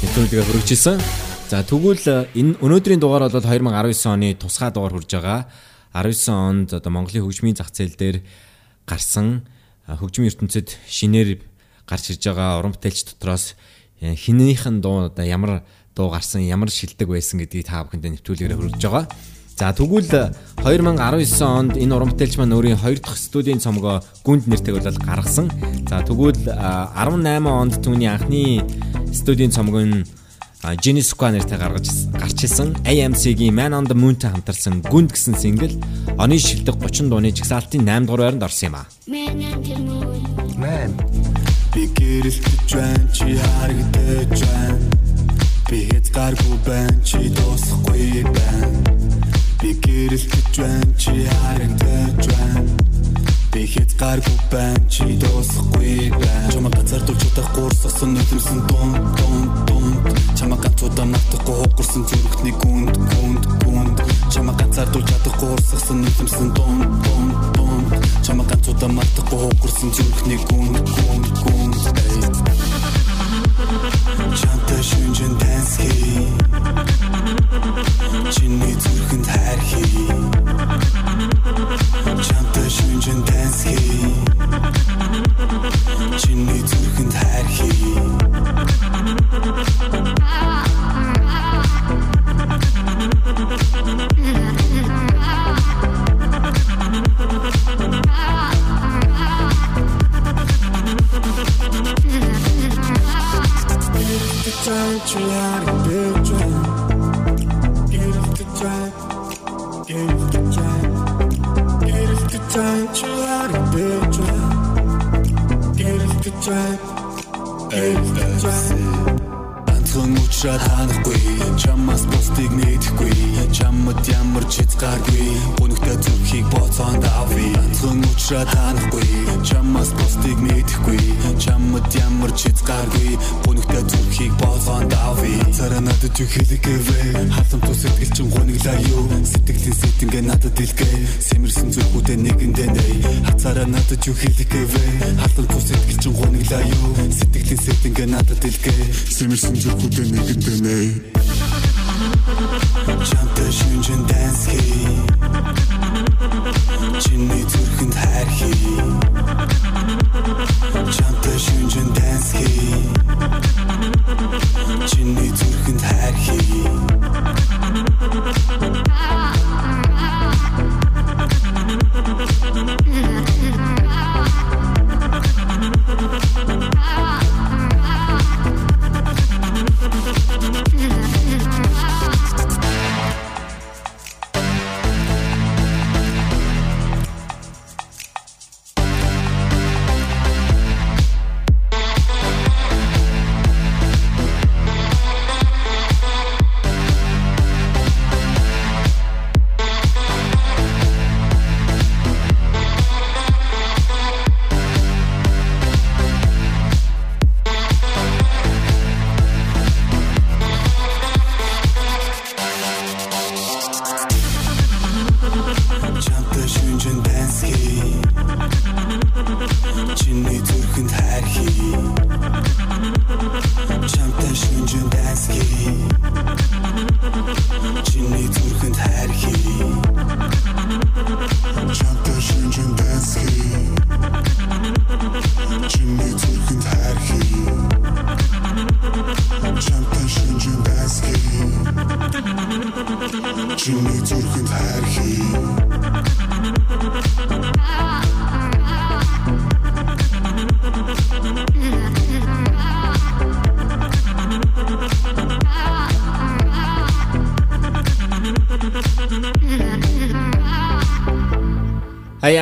нэвтрүүлгээ хүргэжсэн. За тэгвэл энэ өнөөдрийн дугаар бол 2019 оны тусгай дугаар хүрж байгаа. 19 онд одоо Монголын хөгжмийн зах зээл дээр гарсан хөгжмийн ертөнцид шинээр гарч ирж байгаа уран бүтээлч дотроос хинийхэн дуу одоо ямар дуу гарсан ямар шилдэг байсан гэдгийг та бүхэнд нэвтрүүлгээр хүргэж байгаа. За тэгвэл 2019 онд энэ уран бүтээлч маань өөрийн хоёр дахь студийн цомгоо гүнд нэртэйг бол гаргасан. За тэгвэл 18 онд түүний анхны студийн цомог нь Genesqua нэртэй гаргаж гарч исэн AMC-гийн Man on the Moon-тэй хамтарсан Гүнд гэсэн сингл оны шилдэг 30 дууны жигсаалтын 8 дугаар байранд орсон юм а. Man би гэрэлтэж байна чи харагдаж байна би хязгааргүй байна чи дуусахгүй байна би гэрэлтэж байна чи харагдаж байна Би хязгааргүй байна чи дуусахгүй байна Чамаа газар дулж чадах гурсгасан нүдэмсэн дун дун дун Чамаа ганцуудаа натахгүй хугурсан зүрхний гүнд гүнд гүнд. Чамаа газар дулж чадах гурсгасан нүдэмсэн дун дун дун Чамаа ганцуудаа натахгүй хугурсан зүрхний гүнд гүнд гүнд. Чанта шүнжин dance хий Чиний зүрхэнд хайр хий Чанта шүнжин dance хий Чиний зүрхэнд хайр хий Trying to out of picture. Get off the track. Get off the time, too hard to be a drug. to the time, give the time. Ганцхан уучраад ханахгүй чамаас бусдыг нээхгүй чамд ямар ч хязгааргүй гүнхтэй зүрхийг боцоонд авъя. Ганцхан уучраад ханахгүй чамаас бусдыг нээхгүй чамд ямар ч хязгааргүй гүнхтэй зүрхийг боцоонд авъя. Цараа надад юу хэлэгэвэ хатам тус сэтгэл чин гуниглаа юу? Сэтгэлийн сэтингээ надад дэлгээ сэмэрсэн зүрхүүдээ нэгэндээ нэй. Хацаараа надад юу хэлэгэвэ хатам тус сэтгэл чин гуниглаа юу? Сэтгэлийн сэтингээ надад дэлгээ сэмэрсэн зүрхүүдээ нэгэндээ нэй Чамтай шүнжин dance хий Чиний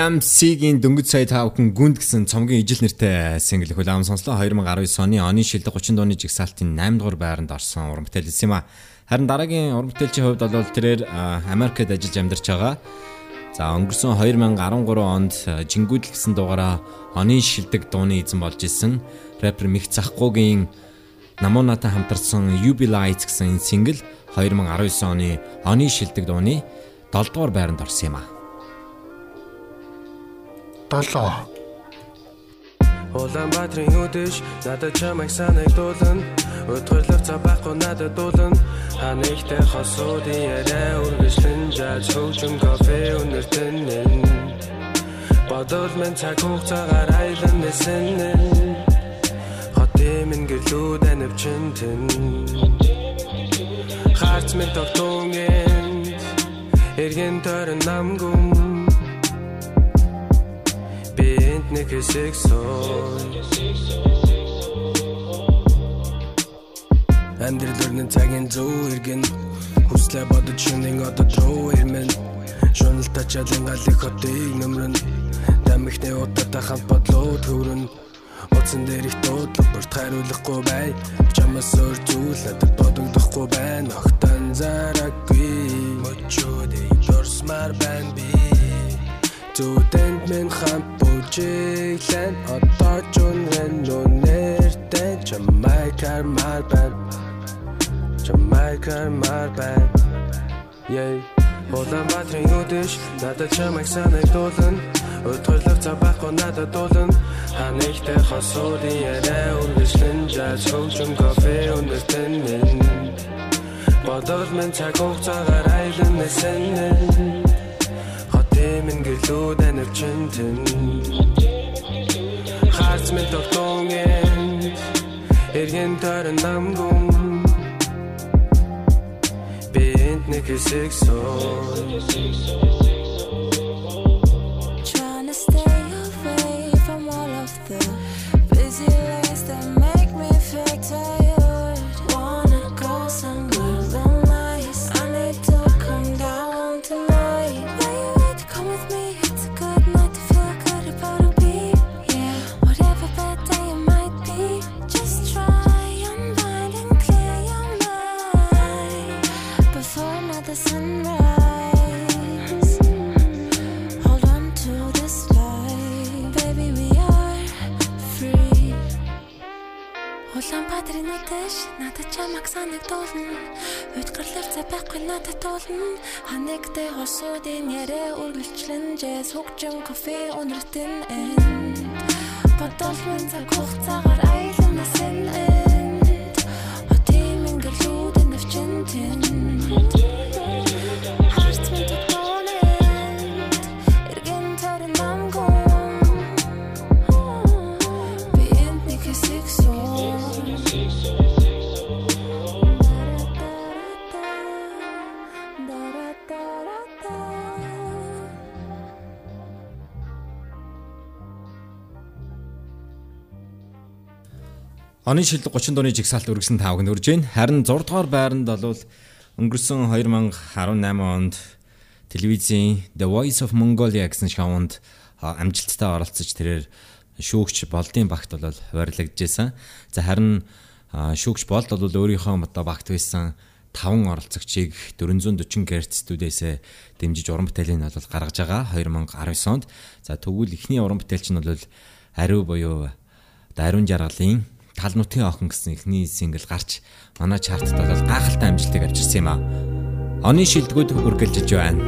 I am Sig-ийн дөнгөж сая та бүхэн гүнд гэсэн цомгийн ижил нэртэй сингл их улаам сонслоо 2019 оны оны шилдэг 30 дууны жигсаалтын 8 дугаар байранд орсон уран бүтээл юм а. Харин дараагийн уран бүтээлчийн хувьд бол тэрээр Америкт ажиллаж амьдарч байгаа. За өнгөрсөн 2013 онд Жингүүдл гэсэн дугаараа оны шилдэг дууны эзэн болж исэн рэпер Мих Захгуугийн Намунатай хамтарсан UB Lights гэсэн сингл 2019 оны оны шилдэг дууны 7 дугаар байранд орсон юм а. 7 Улаанбаатарын үдэш надад чамайг санагдуулна Өтгөрлөв цаа байхгүй надад дуулна. Ханигтай хосуудын яриа үргэлжлэн жааж хөгжим кофе өнөртөн Бодол мен цаг хугацаагаар айлан нэсэн Хотын минь гэрлүүд анивчин тэн Хаарц минь тогтунгийн Эргэн тойрон намгүм нэг хэсэг сон Амьдрал өрнөн цагийн зөв иргэн Хүслэ бодож шинийн одод руу ирмэн. Шуналта чадлын галыг хотыг нөмрөн. Дамихны удаатай хамт бодлоо төврөн Утсан дээр их дуудлага бүрт хариулахгүй бай. Чамаас өөр зүйл надад бодогдохгүй байна Огтан зараггүй. Мөчөөдэй дурсмар байна би. Зүудэнд минь хамт бүжиглэн Одоо чунрэн нүнэртэн Jamaica мар байна Jamaica мар байна Yeah Улаанбаатарын үдэш надад чамайг санагдуулна. Өтгөрлөв цаа байхгүй надад дуулна. Ханигтай хосуудын яриа үргэлжлэн жааж хөгжим кофе өнөртөн Бодол мен цаг хугацаагаар айлан нэсэн минь гэрлүүд анивчин тэн Хаарц минь тогтунгийн Эргэн тойрон намгүм Бинт нэг хэсэг сон Trying to stay away from all of the busy lanes that make me feel tired. Дуулна Ханигтай хосуудын яриа үргэлжлэн Жэс хөгжим кофе өнөртөн энд. Бодол минь цаг хугацаагаар айлан нэсэн Оны шилдэг 30 дууны жигсаалт үргэсэн таавг нь үрж байна. Харин 6 дугаар байранд бол өнгөрсөн 2018 онд телевизийн The Voice of Mongolia гэсэн шоунд амжилттай оролцож тэрээр шүүгч болдын багт бол хуваарлагдажсэн. За харин шүүгч болд бол өөрийнхөө одоо багт байсан 5 оролцогчийг 440 Гц студиэсээ дэмжиж уран бүтээлийн нь бол гаргаж байгаа 2019 онд. За тэгвэл эхний уран бүтээлч нь бол ариу буюу Даруун жаргалын тал нутгийн охин гэсэн эхний сингл гарч манай чартад бол гайхалтай амжилтыг авчирсан юм а. Оны шилдэгүүд үргэлжилж байна.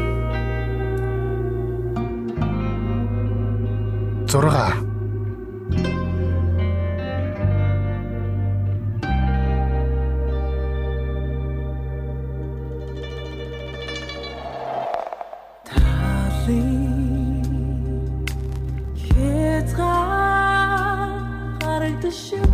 6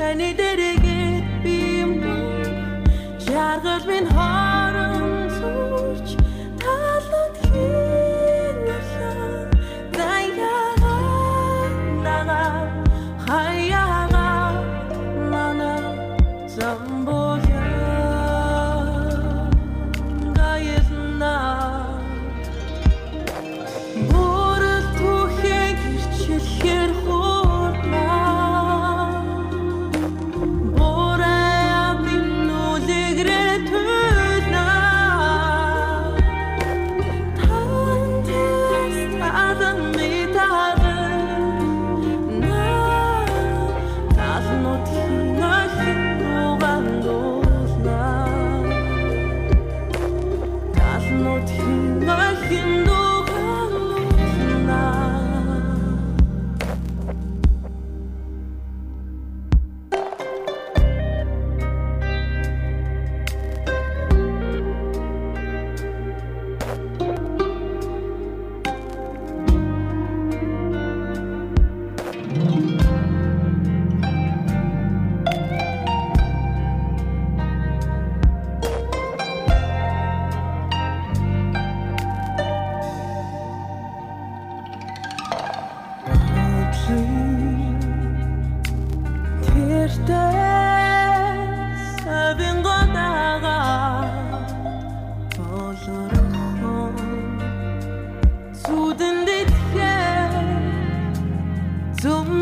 Tani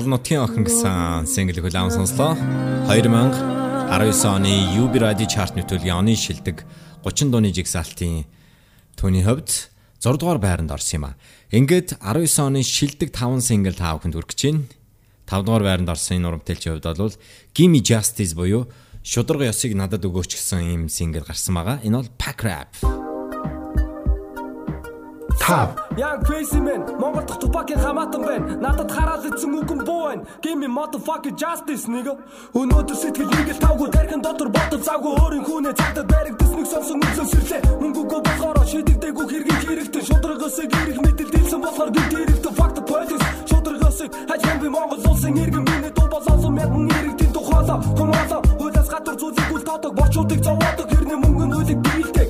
Тал нутгийн охин гэсэн single хүлээн сонслоо. 2019 оны UB Radio chart нөтөлгийн оны шилдэг 30 дууны жигсаалтын түүний хувьд 6 дугаар байранд орсон юм а. Ингээд 19 оны шилдэг 5 single та бүхэнд хүргэж байна. 5 дугаар байранд орсон энэ урамтэлчийн хувьд бол Gimme Justice буюу шударга ёсыг надад өгөөч гэсэн ийм single гарсан байгаа. Энэ бол Pack Rap. Тав. Young crazy man Монгол дахь тупакийн хамаатан байна. Надад хараад идсэн үгэн буу байна. Give me motherfucking justice nigga. Өнөөдөр сэтгэл нэг л тавгүй дархан дотор бодол завгүй өөрийн хүнээ цагдаад баригдсан нэг сонсон үнсэн сэрлээ. Мөнгөгүй болохоор шийдэгдээгүй хэргийг хэрэгтэй шударгасыг ирэх мэтэл дэлсэн болохоор би дээрэлтэ факт police шударгасыг хажим би Монгол улсын иргэн миний дуу болоосон мянган иргэдийн тухайлаа томоолоо хуулиас гадар зүйлийг үл таадаг борчуудыг зовоодог хэрний мөнгөн үлийг биелдэг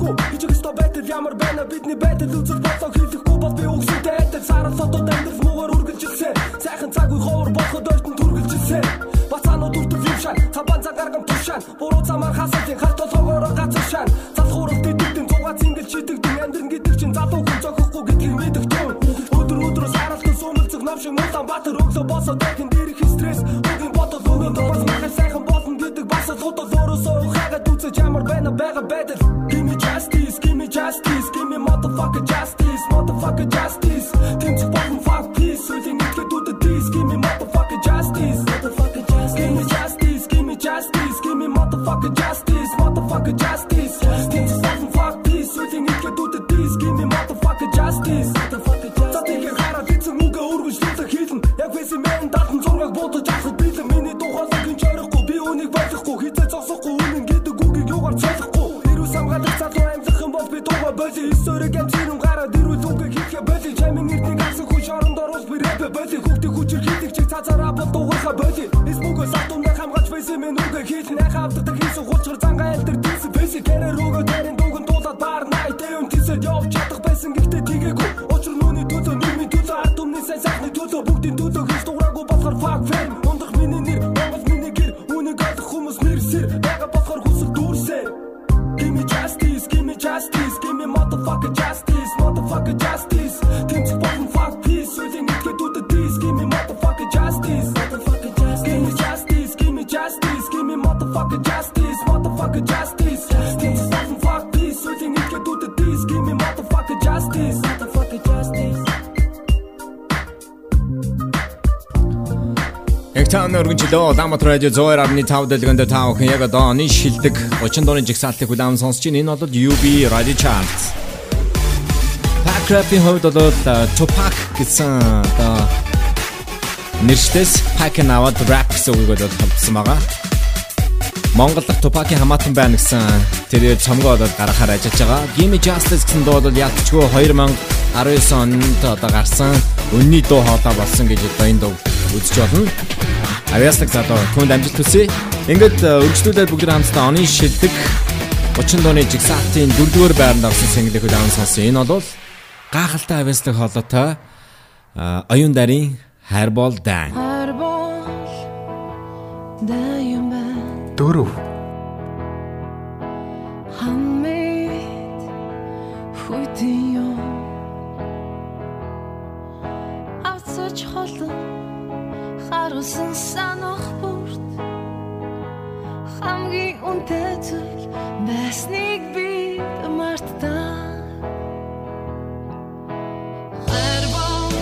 хөнгөө ижиг ста байтал ямар байна? Бидний байтал үзэл болоо хийхгүй бол би үгсэдэй адил сарал содод амьдрал муугаар үргэлжилсэн. Сайхан цаг үе ховор болоход ойртон түргэлжилсэн бацаанууд үрдэл юм шаа цамбан цаг гаргам тушаан буруу замаар хасалтын харт толгоороо газар шаан залхуурал дидэгдэн цугаа цингэл чидэгдэн амьдран гэдэг чинь залуу хүн зохихгүй гэдгийг мэдэх тун өдөр өдрөөс харалтан сумэлцэг нам шиг муулан батар өглөө босоо дахин дээрх стресс үгийн бодол өгөөд бас махад сайхан болно гэдэг бас л худал өөрөөсөө хаагаад үзэж ямар байна байгаа байдал give me justice give me justice give me motherfucker justice motherfucker justice тэмцэх болон fuck peace үлийн нэгтгэд үдэ this give me motherfucker justice motherfucker justice give me justice give me justice give me motherfucker justice motherfucker justice тэмцэх болон fuck peace үлийн нэгтгэд үдэ this give me motherfucker justice амьсах юм бол би тугаа боли историк амцэрэн гараад ирүүл үгээ хийхэ боли чамин эртний авсан хүн шоронд орвол би рэпэ боли хүүхдээ хүчээр хийдэг чи цаазаараа бол дугаарха боли эсмүгөө сатундаа хамгаалж фэси мен үгээ хийлэн яхаа автдаг хийсэн хулчгар зангаа шиг гэрээ рүүгөө дээрэн дүүгэн дуулаад баар найт дэвэн тийсэд явж чадах байсан. Гэхдээ тгээгүй Учир нүуний төлөө нийгмийн төлөө ард түмний сайн сайхны төлөө. Бүгдийн төлөө хийж дуураагүй болохоор fuck fame. Ундах миний нэр justice, give me justice, give me motherfucker justice, motherfucker justice. Team zu fucking fuck peace, need to do the dies, give me motherfucker justice, motherfucker justice. Give me justice, give me justice, give me motherfucker justice, motherfucker justice. Team Яг таан өргөн чөлөө Улаанбаатар радио 102.5 дэлгэнд та бүхэн яг одоо оны шилдэг 30 дууны жигсаалтыг хүлээм сонсож байна. Энэ бол UB Radio Chart. Pack Rap-ийн хувьд бол Tupac гэсэн одоо нэрштэс Pack-ын аваад rap гэсэн үг болоод хамтсан байгаа. Монгол дахь Tupac-ийн хамаатан байна гэсэн тэр цомгоо болоод гаргахаар ажиллаж байгаа. Gimme Justice гэсэн дуу бол яг ч 2000 19 онд одоо гарсан өнний дуу хоолой болсон гэж одоо энэ дуу үзэж болно. Авьяаслаг залуу түнд амжилт хүсье. Ингээд э, өргөжлүүлээд бүгд хамтдаа оны шилдэг 30 дууны жигсаалтын 4-р байранд авсан single-ийг удаан сонссон. Энэ бол гахалтай авьяаслаг хоолойтой э, оюун дарын хайр бол дан. Хайр бол дан юм ба. Дөрөв Авцаж холон харгасан санах бүрт. Хамгийн үнэтэй зүйл байсныг би мартаа Хайрбол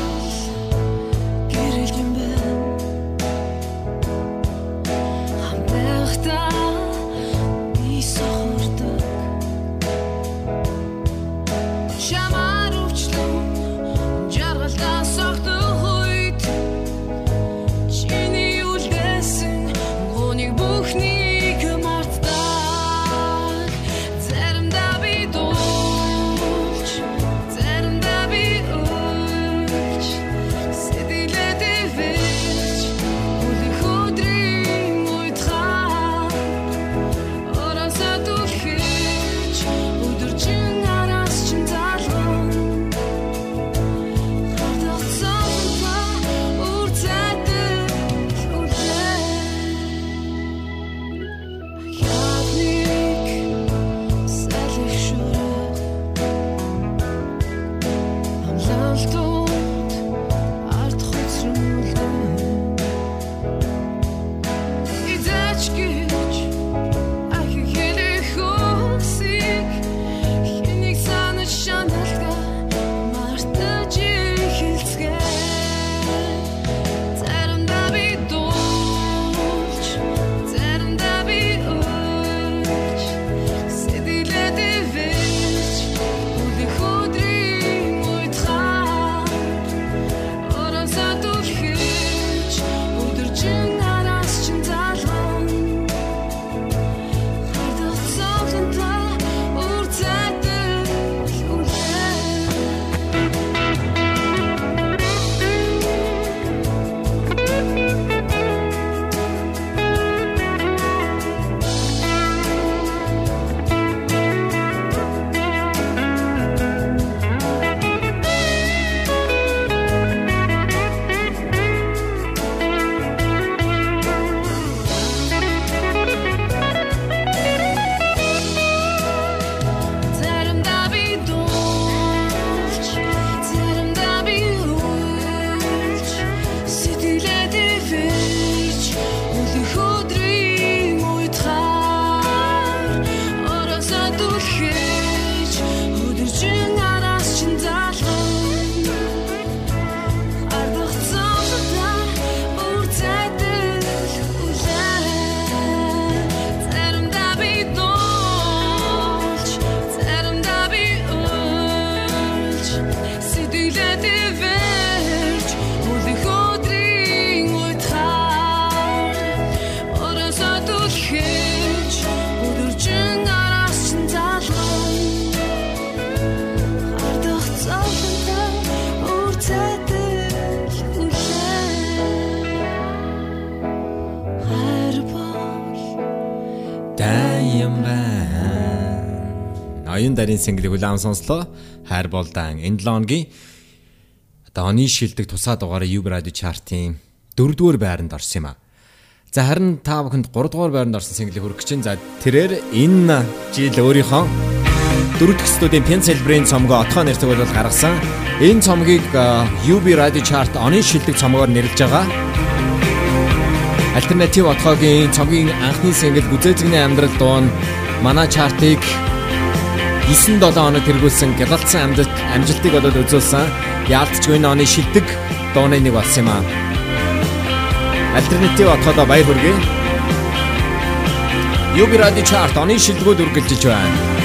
Оюун дарын single хүлээн сонслоо. Хайр болдан энэ 7 хоногийн одоо оны шилдэг тусаа дугаараа Юг радио чартын 4-р байранд орсон юм а. За харин та бүхэнд 3-р байранд орсон single хүрэх гэж байна. За тэрээр энэ жил өөрийнхөө дөрөв дэх студийн Pen Celebrate цомгоо отгоо нэртэйг бол гаргасан. Энэ цомгийг UB Radio Chart оны шилдэг цомгоор нэрлэж байгаа. Альтернатив отгоогийн цомгийн анхны single Гүзээзэгний амьдрал дуу нь манай чартыг 9-7 хоног тэргүүлсэн гялалцсан амжилт амжилтыг болоод үзүүлсэн. Яалтчгүй оны шилдэг дууны нэг болсон юм аа. Альтернатив отгоодоо баяр хүргэе. UB Radio Chart оны шилдэгүүд үргэлжлэж байна.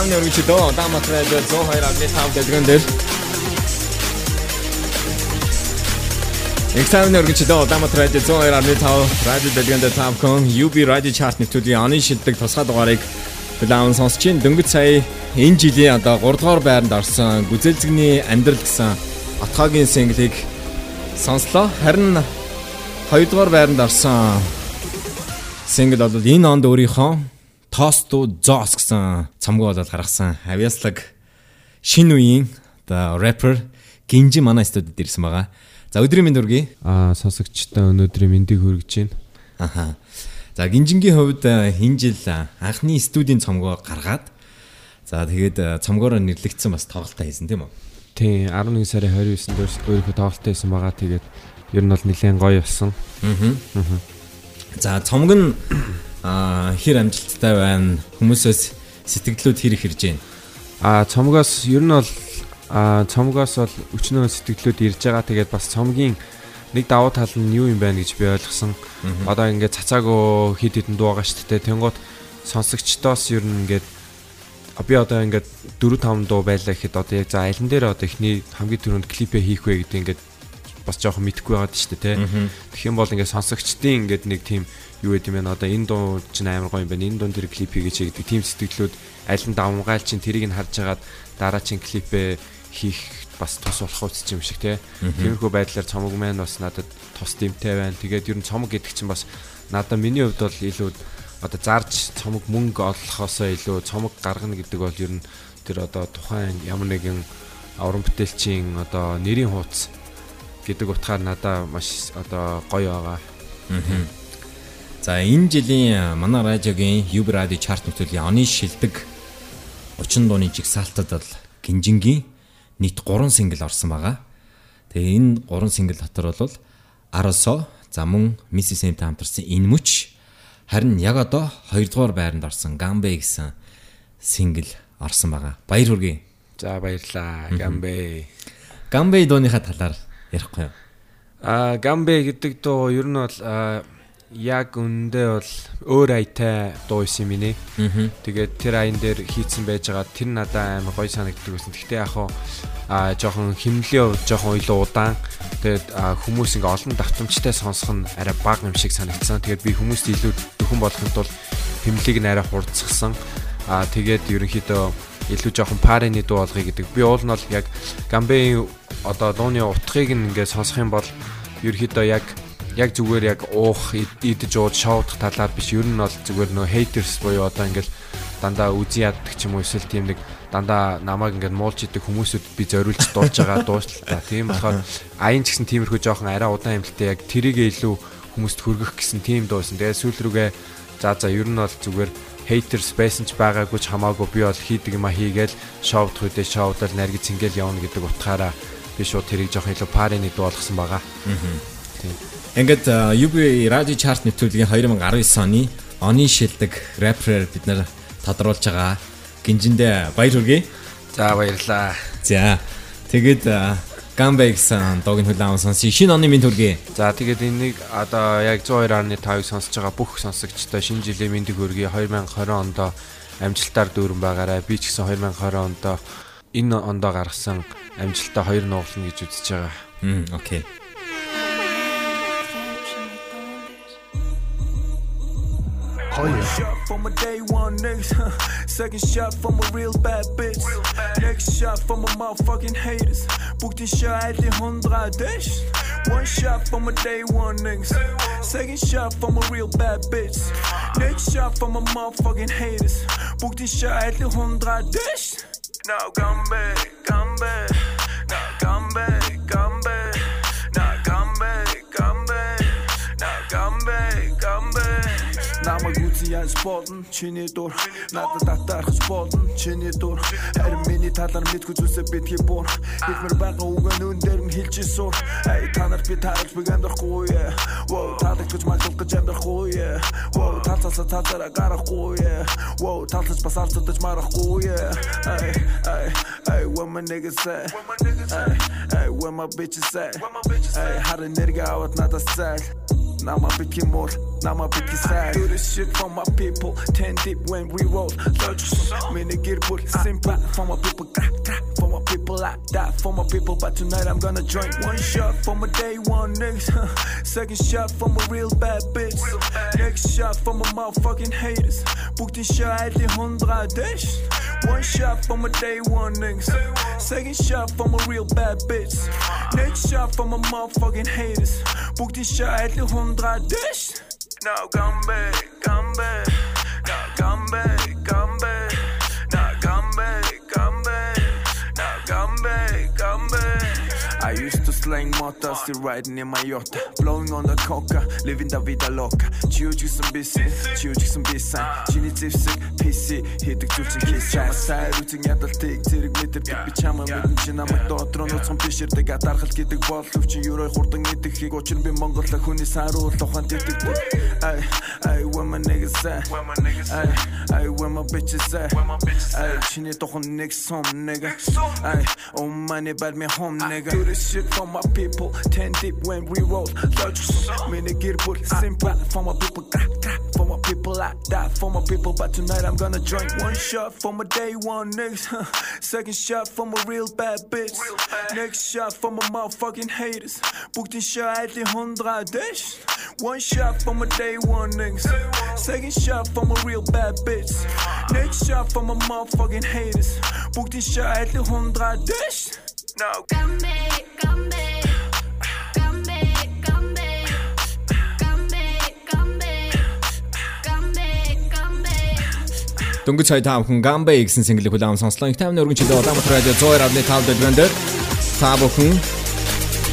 Examiner гэж доо Даматрад 102 авны тав дэлгэн дээр Examiner гэж доо Даматрад 102 авны тав радио дэлгэн дээр тавком UB Radio Chart нэвтрүүлгийн оны шилдэг тусгай дугаарыг Билаун сонсч ин дөнгөж сая энэ жилийн одоо 3 дугаар байранд орсон гүзэлзэгний амьдрал гэсэн Атхагийн single-ийг сонслоо. Харин 2 дугаар байранд орсон single бол энэ онд өөрийнхөө Тосту Зос гэсэн цамгүй болоод гаргасан авьяаслаг шинэ үеийн одоо рэпер Гинжи манай студид ирсэн байгаа. За өдрийн мэнд хүргэе. Аа сонсогчтой өнөөдрийн мэндийг хүргэж байна. Аха. За Гинжингийн хувьд э, энэ жил э, анхны студийн цомгоо гаргаад за тэгээд э, цомгоороо нэрлэгдсэн бас тоглолтоо хийсэн тийм үү? Тийм 11 сарын 29-нд өөрийнхөө тоглолтоо хийсэн байгаа. Тэгээд ер нь бол нэлээд гоё болсон. Аа. За цомог нь хэр амжилттай байна? Хүмүүсээс сэтгэлдлүүд хэр их ирж байна? Аа цомгоос ер нь бол цомгоос бол өчнөө сэтгэлдлүүд ирж байгаа. Тэгээд бас цомгийн нэг давуу тал нь юу юм байна гэж би ойлгосон. Одоо ингээд цацаагүй хит хитэн дуугаа штэ тэнгууд сонсогчдоос ер нь ингээд би одоо ингээд 4 5 дуу байлаа гэхэд одоо яг за алин дээр одоо ихний хамгийн түрүүнд клипээ хийх вэ гэдэг ингээд бас жоохон мэдэхгүй байгаад штэ тэ. Тэгэх юм бол ингээд сонсогчдын ингээд нэг тийм юу гэдэг юм бэ одоо энэ дуу чинь амар гоё юм байна. Энэ дуун дээр клип хийгээч гэдэг тийм сэтгэлдлүүд аль нь давмгайл чинь тэрийг нь харж агаад дараа чинь клипээ хийх бас тус болох үс юм шиг те. Тиймэрхүү байдлаар цомог маань бас надад тус дэмтэй байна. Тэгээд ер нь цомог гэдэг чинь бас надад миний хувьд бол илүү одоо зарж цомог мөнгө олохоосоо илүү цомог гаргана гэдэг бол ер нь тэр одоо тухайн ямар нэгэн аврам бүтээлчийн одоо нэрийн хууц гэдэг утгаар надад маш одоо гоё байгаа. За энэ жилийн манай радиогийн Юб радио чарт нөтөлийн оны шилдэг 30 дууны жигсаалтад бол Гинжингийн нийт 3 сингл орсон байгаа. Тэгээ энэ 3 сингл дотор бол Аросо, за мөн Mrs. M хамтарсан Энэ мөч харин яг одоо 2 дугаар байранд орсон Гамбэ гэсэн сингл орсон байгаа. Баяр хүргэе. За баярлаа. Гамбэ. Гамбэ дууныхаа талаар ярихгүй юу? Аа Гамбэ гэдэг дуу ер нь бол яг үндэ бол өөр аятай дуу исэн минь. Тэгээд тэр аян дээр хийцэн байж байгаа тэр надад амар гоё санагддаг байсан. Гэхдээ яг хуу а жоохон химнэлийн хувьд жоохон илүү удаан. Тэгээд хүмүүс ингээ олон давтамжтай сонсох нь арай бага юм шиг санагдсан. Тэгээд би хүмүүст илүү дөхөн болохын тулд химнэлийг нь арай хурцсан. А тэгээд ерөнхийдөө илүү жоохон парины дуу болгоё гэдэг. Би уул нь бол яг Гамбэгийн одоо дууны утгыг ингээ сонсох юм бол ерөнхийдөө яг яг зүгээр яг уух идэж ууд шоудах талаар биш ер нь бол зүгээр нөө haters буюу одоо ингээл дандаа үзий яддаг ч юм уу эсвэл тийм нэг дандаа намайг ингээд муулж идэг хүмүүсүүд би зориулж дуулж байгаа дуустал та тийм болохоор аян ч гэсэн тиймэрхүү жоохон арай удаан амлтай яг тэрийгэ илүү хүмүүст хүргэх гэсэн тийм дуусан. Тэгээд сүүл рүүгээ за за ер нь бол зүгээр haters байсан ч байгаагүй ч хамаагүй би бол хийдэг юм а хийгээл шоудах үедээ шоудал наргиц ингээл явна гэдэг утгаараа би шууд тэрийг жоохон илүү парины дуу болгосон байгаа. Тийм. Ингээд UB Radio Chart нэвтрүүлгийн 2019 оны оны шилдэг рэперээр бид нэр тодруулж байгаа. Гинжиндээ баяр хүргэе. За баярлаа. За гэсэн дуугийн хүлээн авсан сонсъё. Шинэ оны минь хүргэе. За тэгээд энийг одоо яг 102.5-ыг сонсож байгаа бүх сонсогчдоо шинэ жилийн мэндийг хүргэе. 2020 онд амжилтаар дүүрэн байгаарай. Би ч гэсэн 2020 онд энэ ондоо гаргасан амжилтаа хоёр нууглана гэж үзэж байгаа. Мм, окей. One shot from a day one niggas. Second shot from a real bad bitch. Next shot from a motherfucking haters. Booked in shot at the hundred dash. One shot from a day one niggas. Second shot from a real bad bitch. Next shot from a motherfucking haters. Booked in shot at the hundred dash. Now come back, come back. Now come back, Намайг үзэн яаж болно чиний дур. Надад татаархаж болно чиний дур. Харин миний талаар мэдгүй зүйлсээ битгий буур хэлмэр байгаа үг нь үн дээр нь хэлж суур ай та нарт би таарч би амьдрахгүй воо таалагдж маглах гэж амьдрахгүй воо талцаасаа цаацаараа гарахгүй воо талцаж бас арцдаж марахгүй ай ай ай what my niggas say ай ай where my bitches at ай харин нэргээ аваад надаас Now my picky more, now my picky side. Do this shit for my people. Ten deep when we roll. Dodge some. Mini gear simple. For my people. For my people. I die for my people, but tonight I'm gonna drink one shot for my day one niggas. Second shot for my real bad bitch. Next shot for my motherfucking haters. Book this shot at hundra dish. One shot for my day one niggas. Second shot for my real bad bitch. Next shot for my motherfucking haters. Book this shot at hundred dish. Now come back, come back, now come back. Slang motor, still riding in my yacht. Blowing on the coca, living the vida loca Чи юу ч гэсэн бисэн, чи юу ч гэсэн бисэн Чиний зэвсэг, PC, хийдэг зүйл чинь Чамаа сайр үзэн ядалтыг зэрэг мэдэрдэг Би чамаа мэдэн чи намайг дотроо нууцхан бишэрдэг Адархал гэдэг бол өвчин юурой хурдан идэхийг Учир нь би Монгол хүний саруул ухаан дэтэгдэг Ай, ай, where my niggas at? Ай, ай, where my bitches at? Ай, чиний тохон нэг сом, nigga. Ай, oh money, bad me home, nigga. Do this shit for my people. Ten deep when we roll. Lurches. Mini gear put simple. For my people. crack crack. For my people. I die for my people. But tonight I'm gonna drink one shot for my day one niggas. Second shot for my real bad bitch. Next shot for my motherfucking haters. Booked in shot at the Hundra Dish. One shot for my day one niggas. Second shot for my real bad bitch. Next shot for my motherfucking haters. Booked in shot at the Hundra Dish. No. Come back, come back. Дөнгөж сая та бүхэн Gambay гэсэн single хүлээм сонслоо. Их тайвны өргөн чөлөө Улаанбаатар радио 102.5 дэлгэн дээр та бүхэн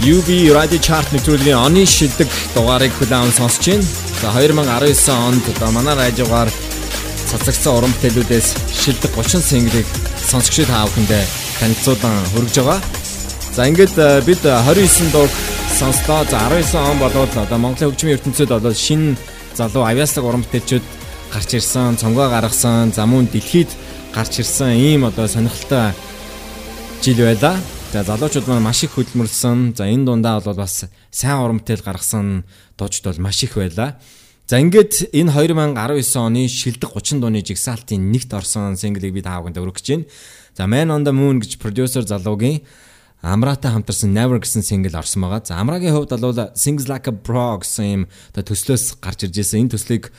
UB Radio Chart нэвтрүүлгийн оны шилдэг дугаарыг хүлээм сонсож байна. За 2019 онд одоо манай радиогаар цацагцсан уран бүтээлүүдээс шилдэг 30 single-ийг сонсогчид та бүхэндээ танилцуулан хүргэж байгаа. За ингээд э, бид 29 дуг сонслоо. За 19 он болоод одоо Монголын хөгжмийн ертөнцид одоо шинэ залуу авьяаслаг уран бүтээлчүүд гарч ирсэн, цонгоо гаргасан, за мөн дэлхийд гарч ирсэн ийм одоо сонирхолтой жил байлаа. За залуучууд маань маш их хөдөлмөрлсөн. За энэ дундаа бол бас сайн уран бүтээл гаргасан дуучид бол маш их байлаа. За ингээд энэ 2019 оны шилдэг 30 дууны жигсаалтын нэгт орсон single-ийг би та бүхэнд өргөж байна. За Man on the Moon гэж продюсер залуугийн Амратай хамтарсан Never гэсэн single орсон байгаа. За Амрагийн хувьд бол Sings Like a Pro гэсэн юм төслөөс гарч ирж байсан. Энэ төслийг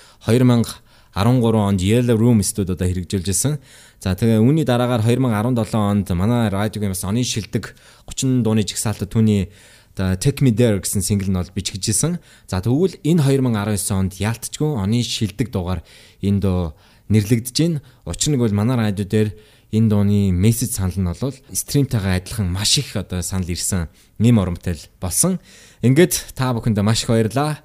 2013 онд Yellow Room студид одоо хэрэгжүүлж байсан. За тэгээ үүний дараагаар 2017 онд манай радиогийн бас оны шилдэг 30 дууны жигсаалтад түүний одоо Take Me There гэсэн single нь бол бичгэжсэн. За тэгвэл энэ 2019 онд яалтчгүй оны шилдэг дугаар энэ дуу нэрлэгдэж байна. Учир нь бол манай радио дээр энэ дууны мессеж санал нь бол стримтайгаа адилхан маш их одоо санал ирсэн нэм урамтай болсон. Ингээд та бүхэндээ маш их баярлалаа.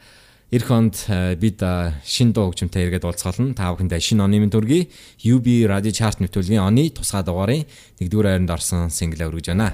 Ирэх онд э, бид э, шин дуу хөгжмөнтэй эргээд уулзгаална. Та бүхэндээ шинэ оны мэнд төргий UB Radio Chart нэвтрүүлгийн оны тусгай дугаарын 1-р хайранд орсон single өргөж байна.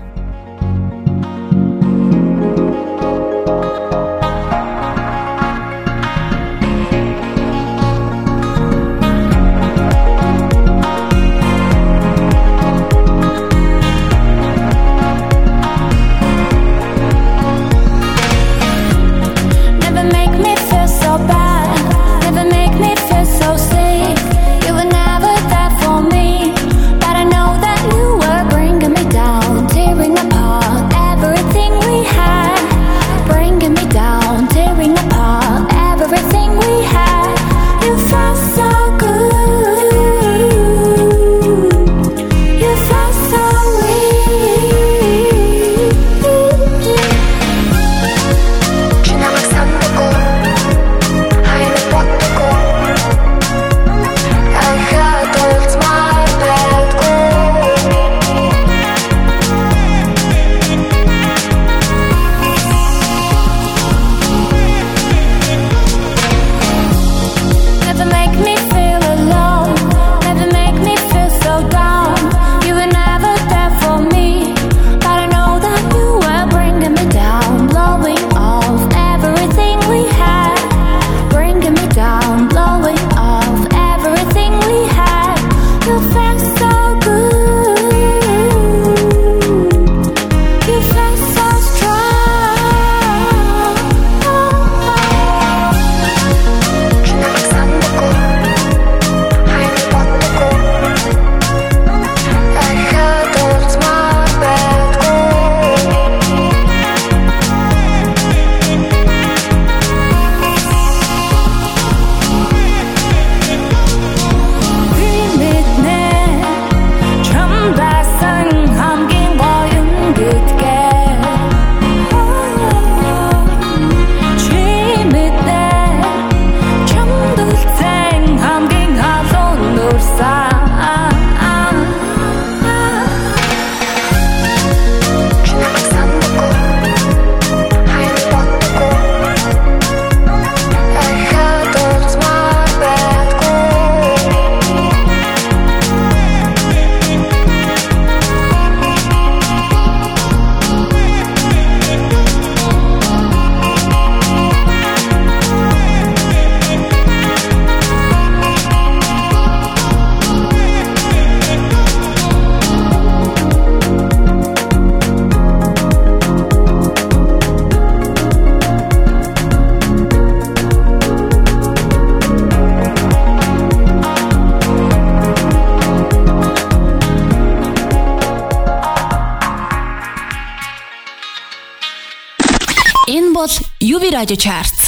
Radio Chart.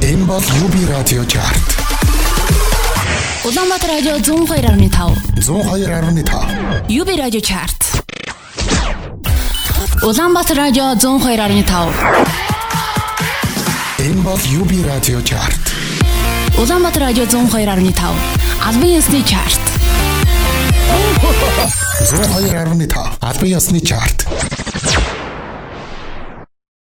Энэ бол UB Radio Chart. Улаанбаатар радио 102.5. 102.5. UB Radio Chart. Улаанбаатар радио 102.5. Энэ бол UB Radio Chart. Улаанбаатар радио 102.5. Албан ёсны чарт. 102.5. Албан ёсны чарт.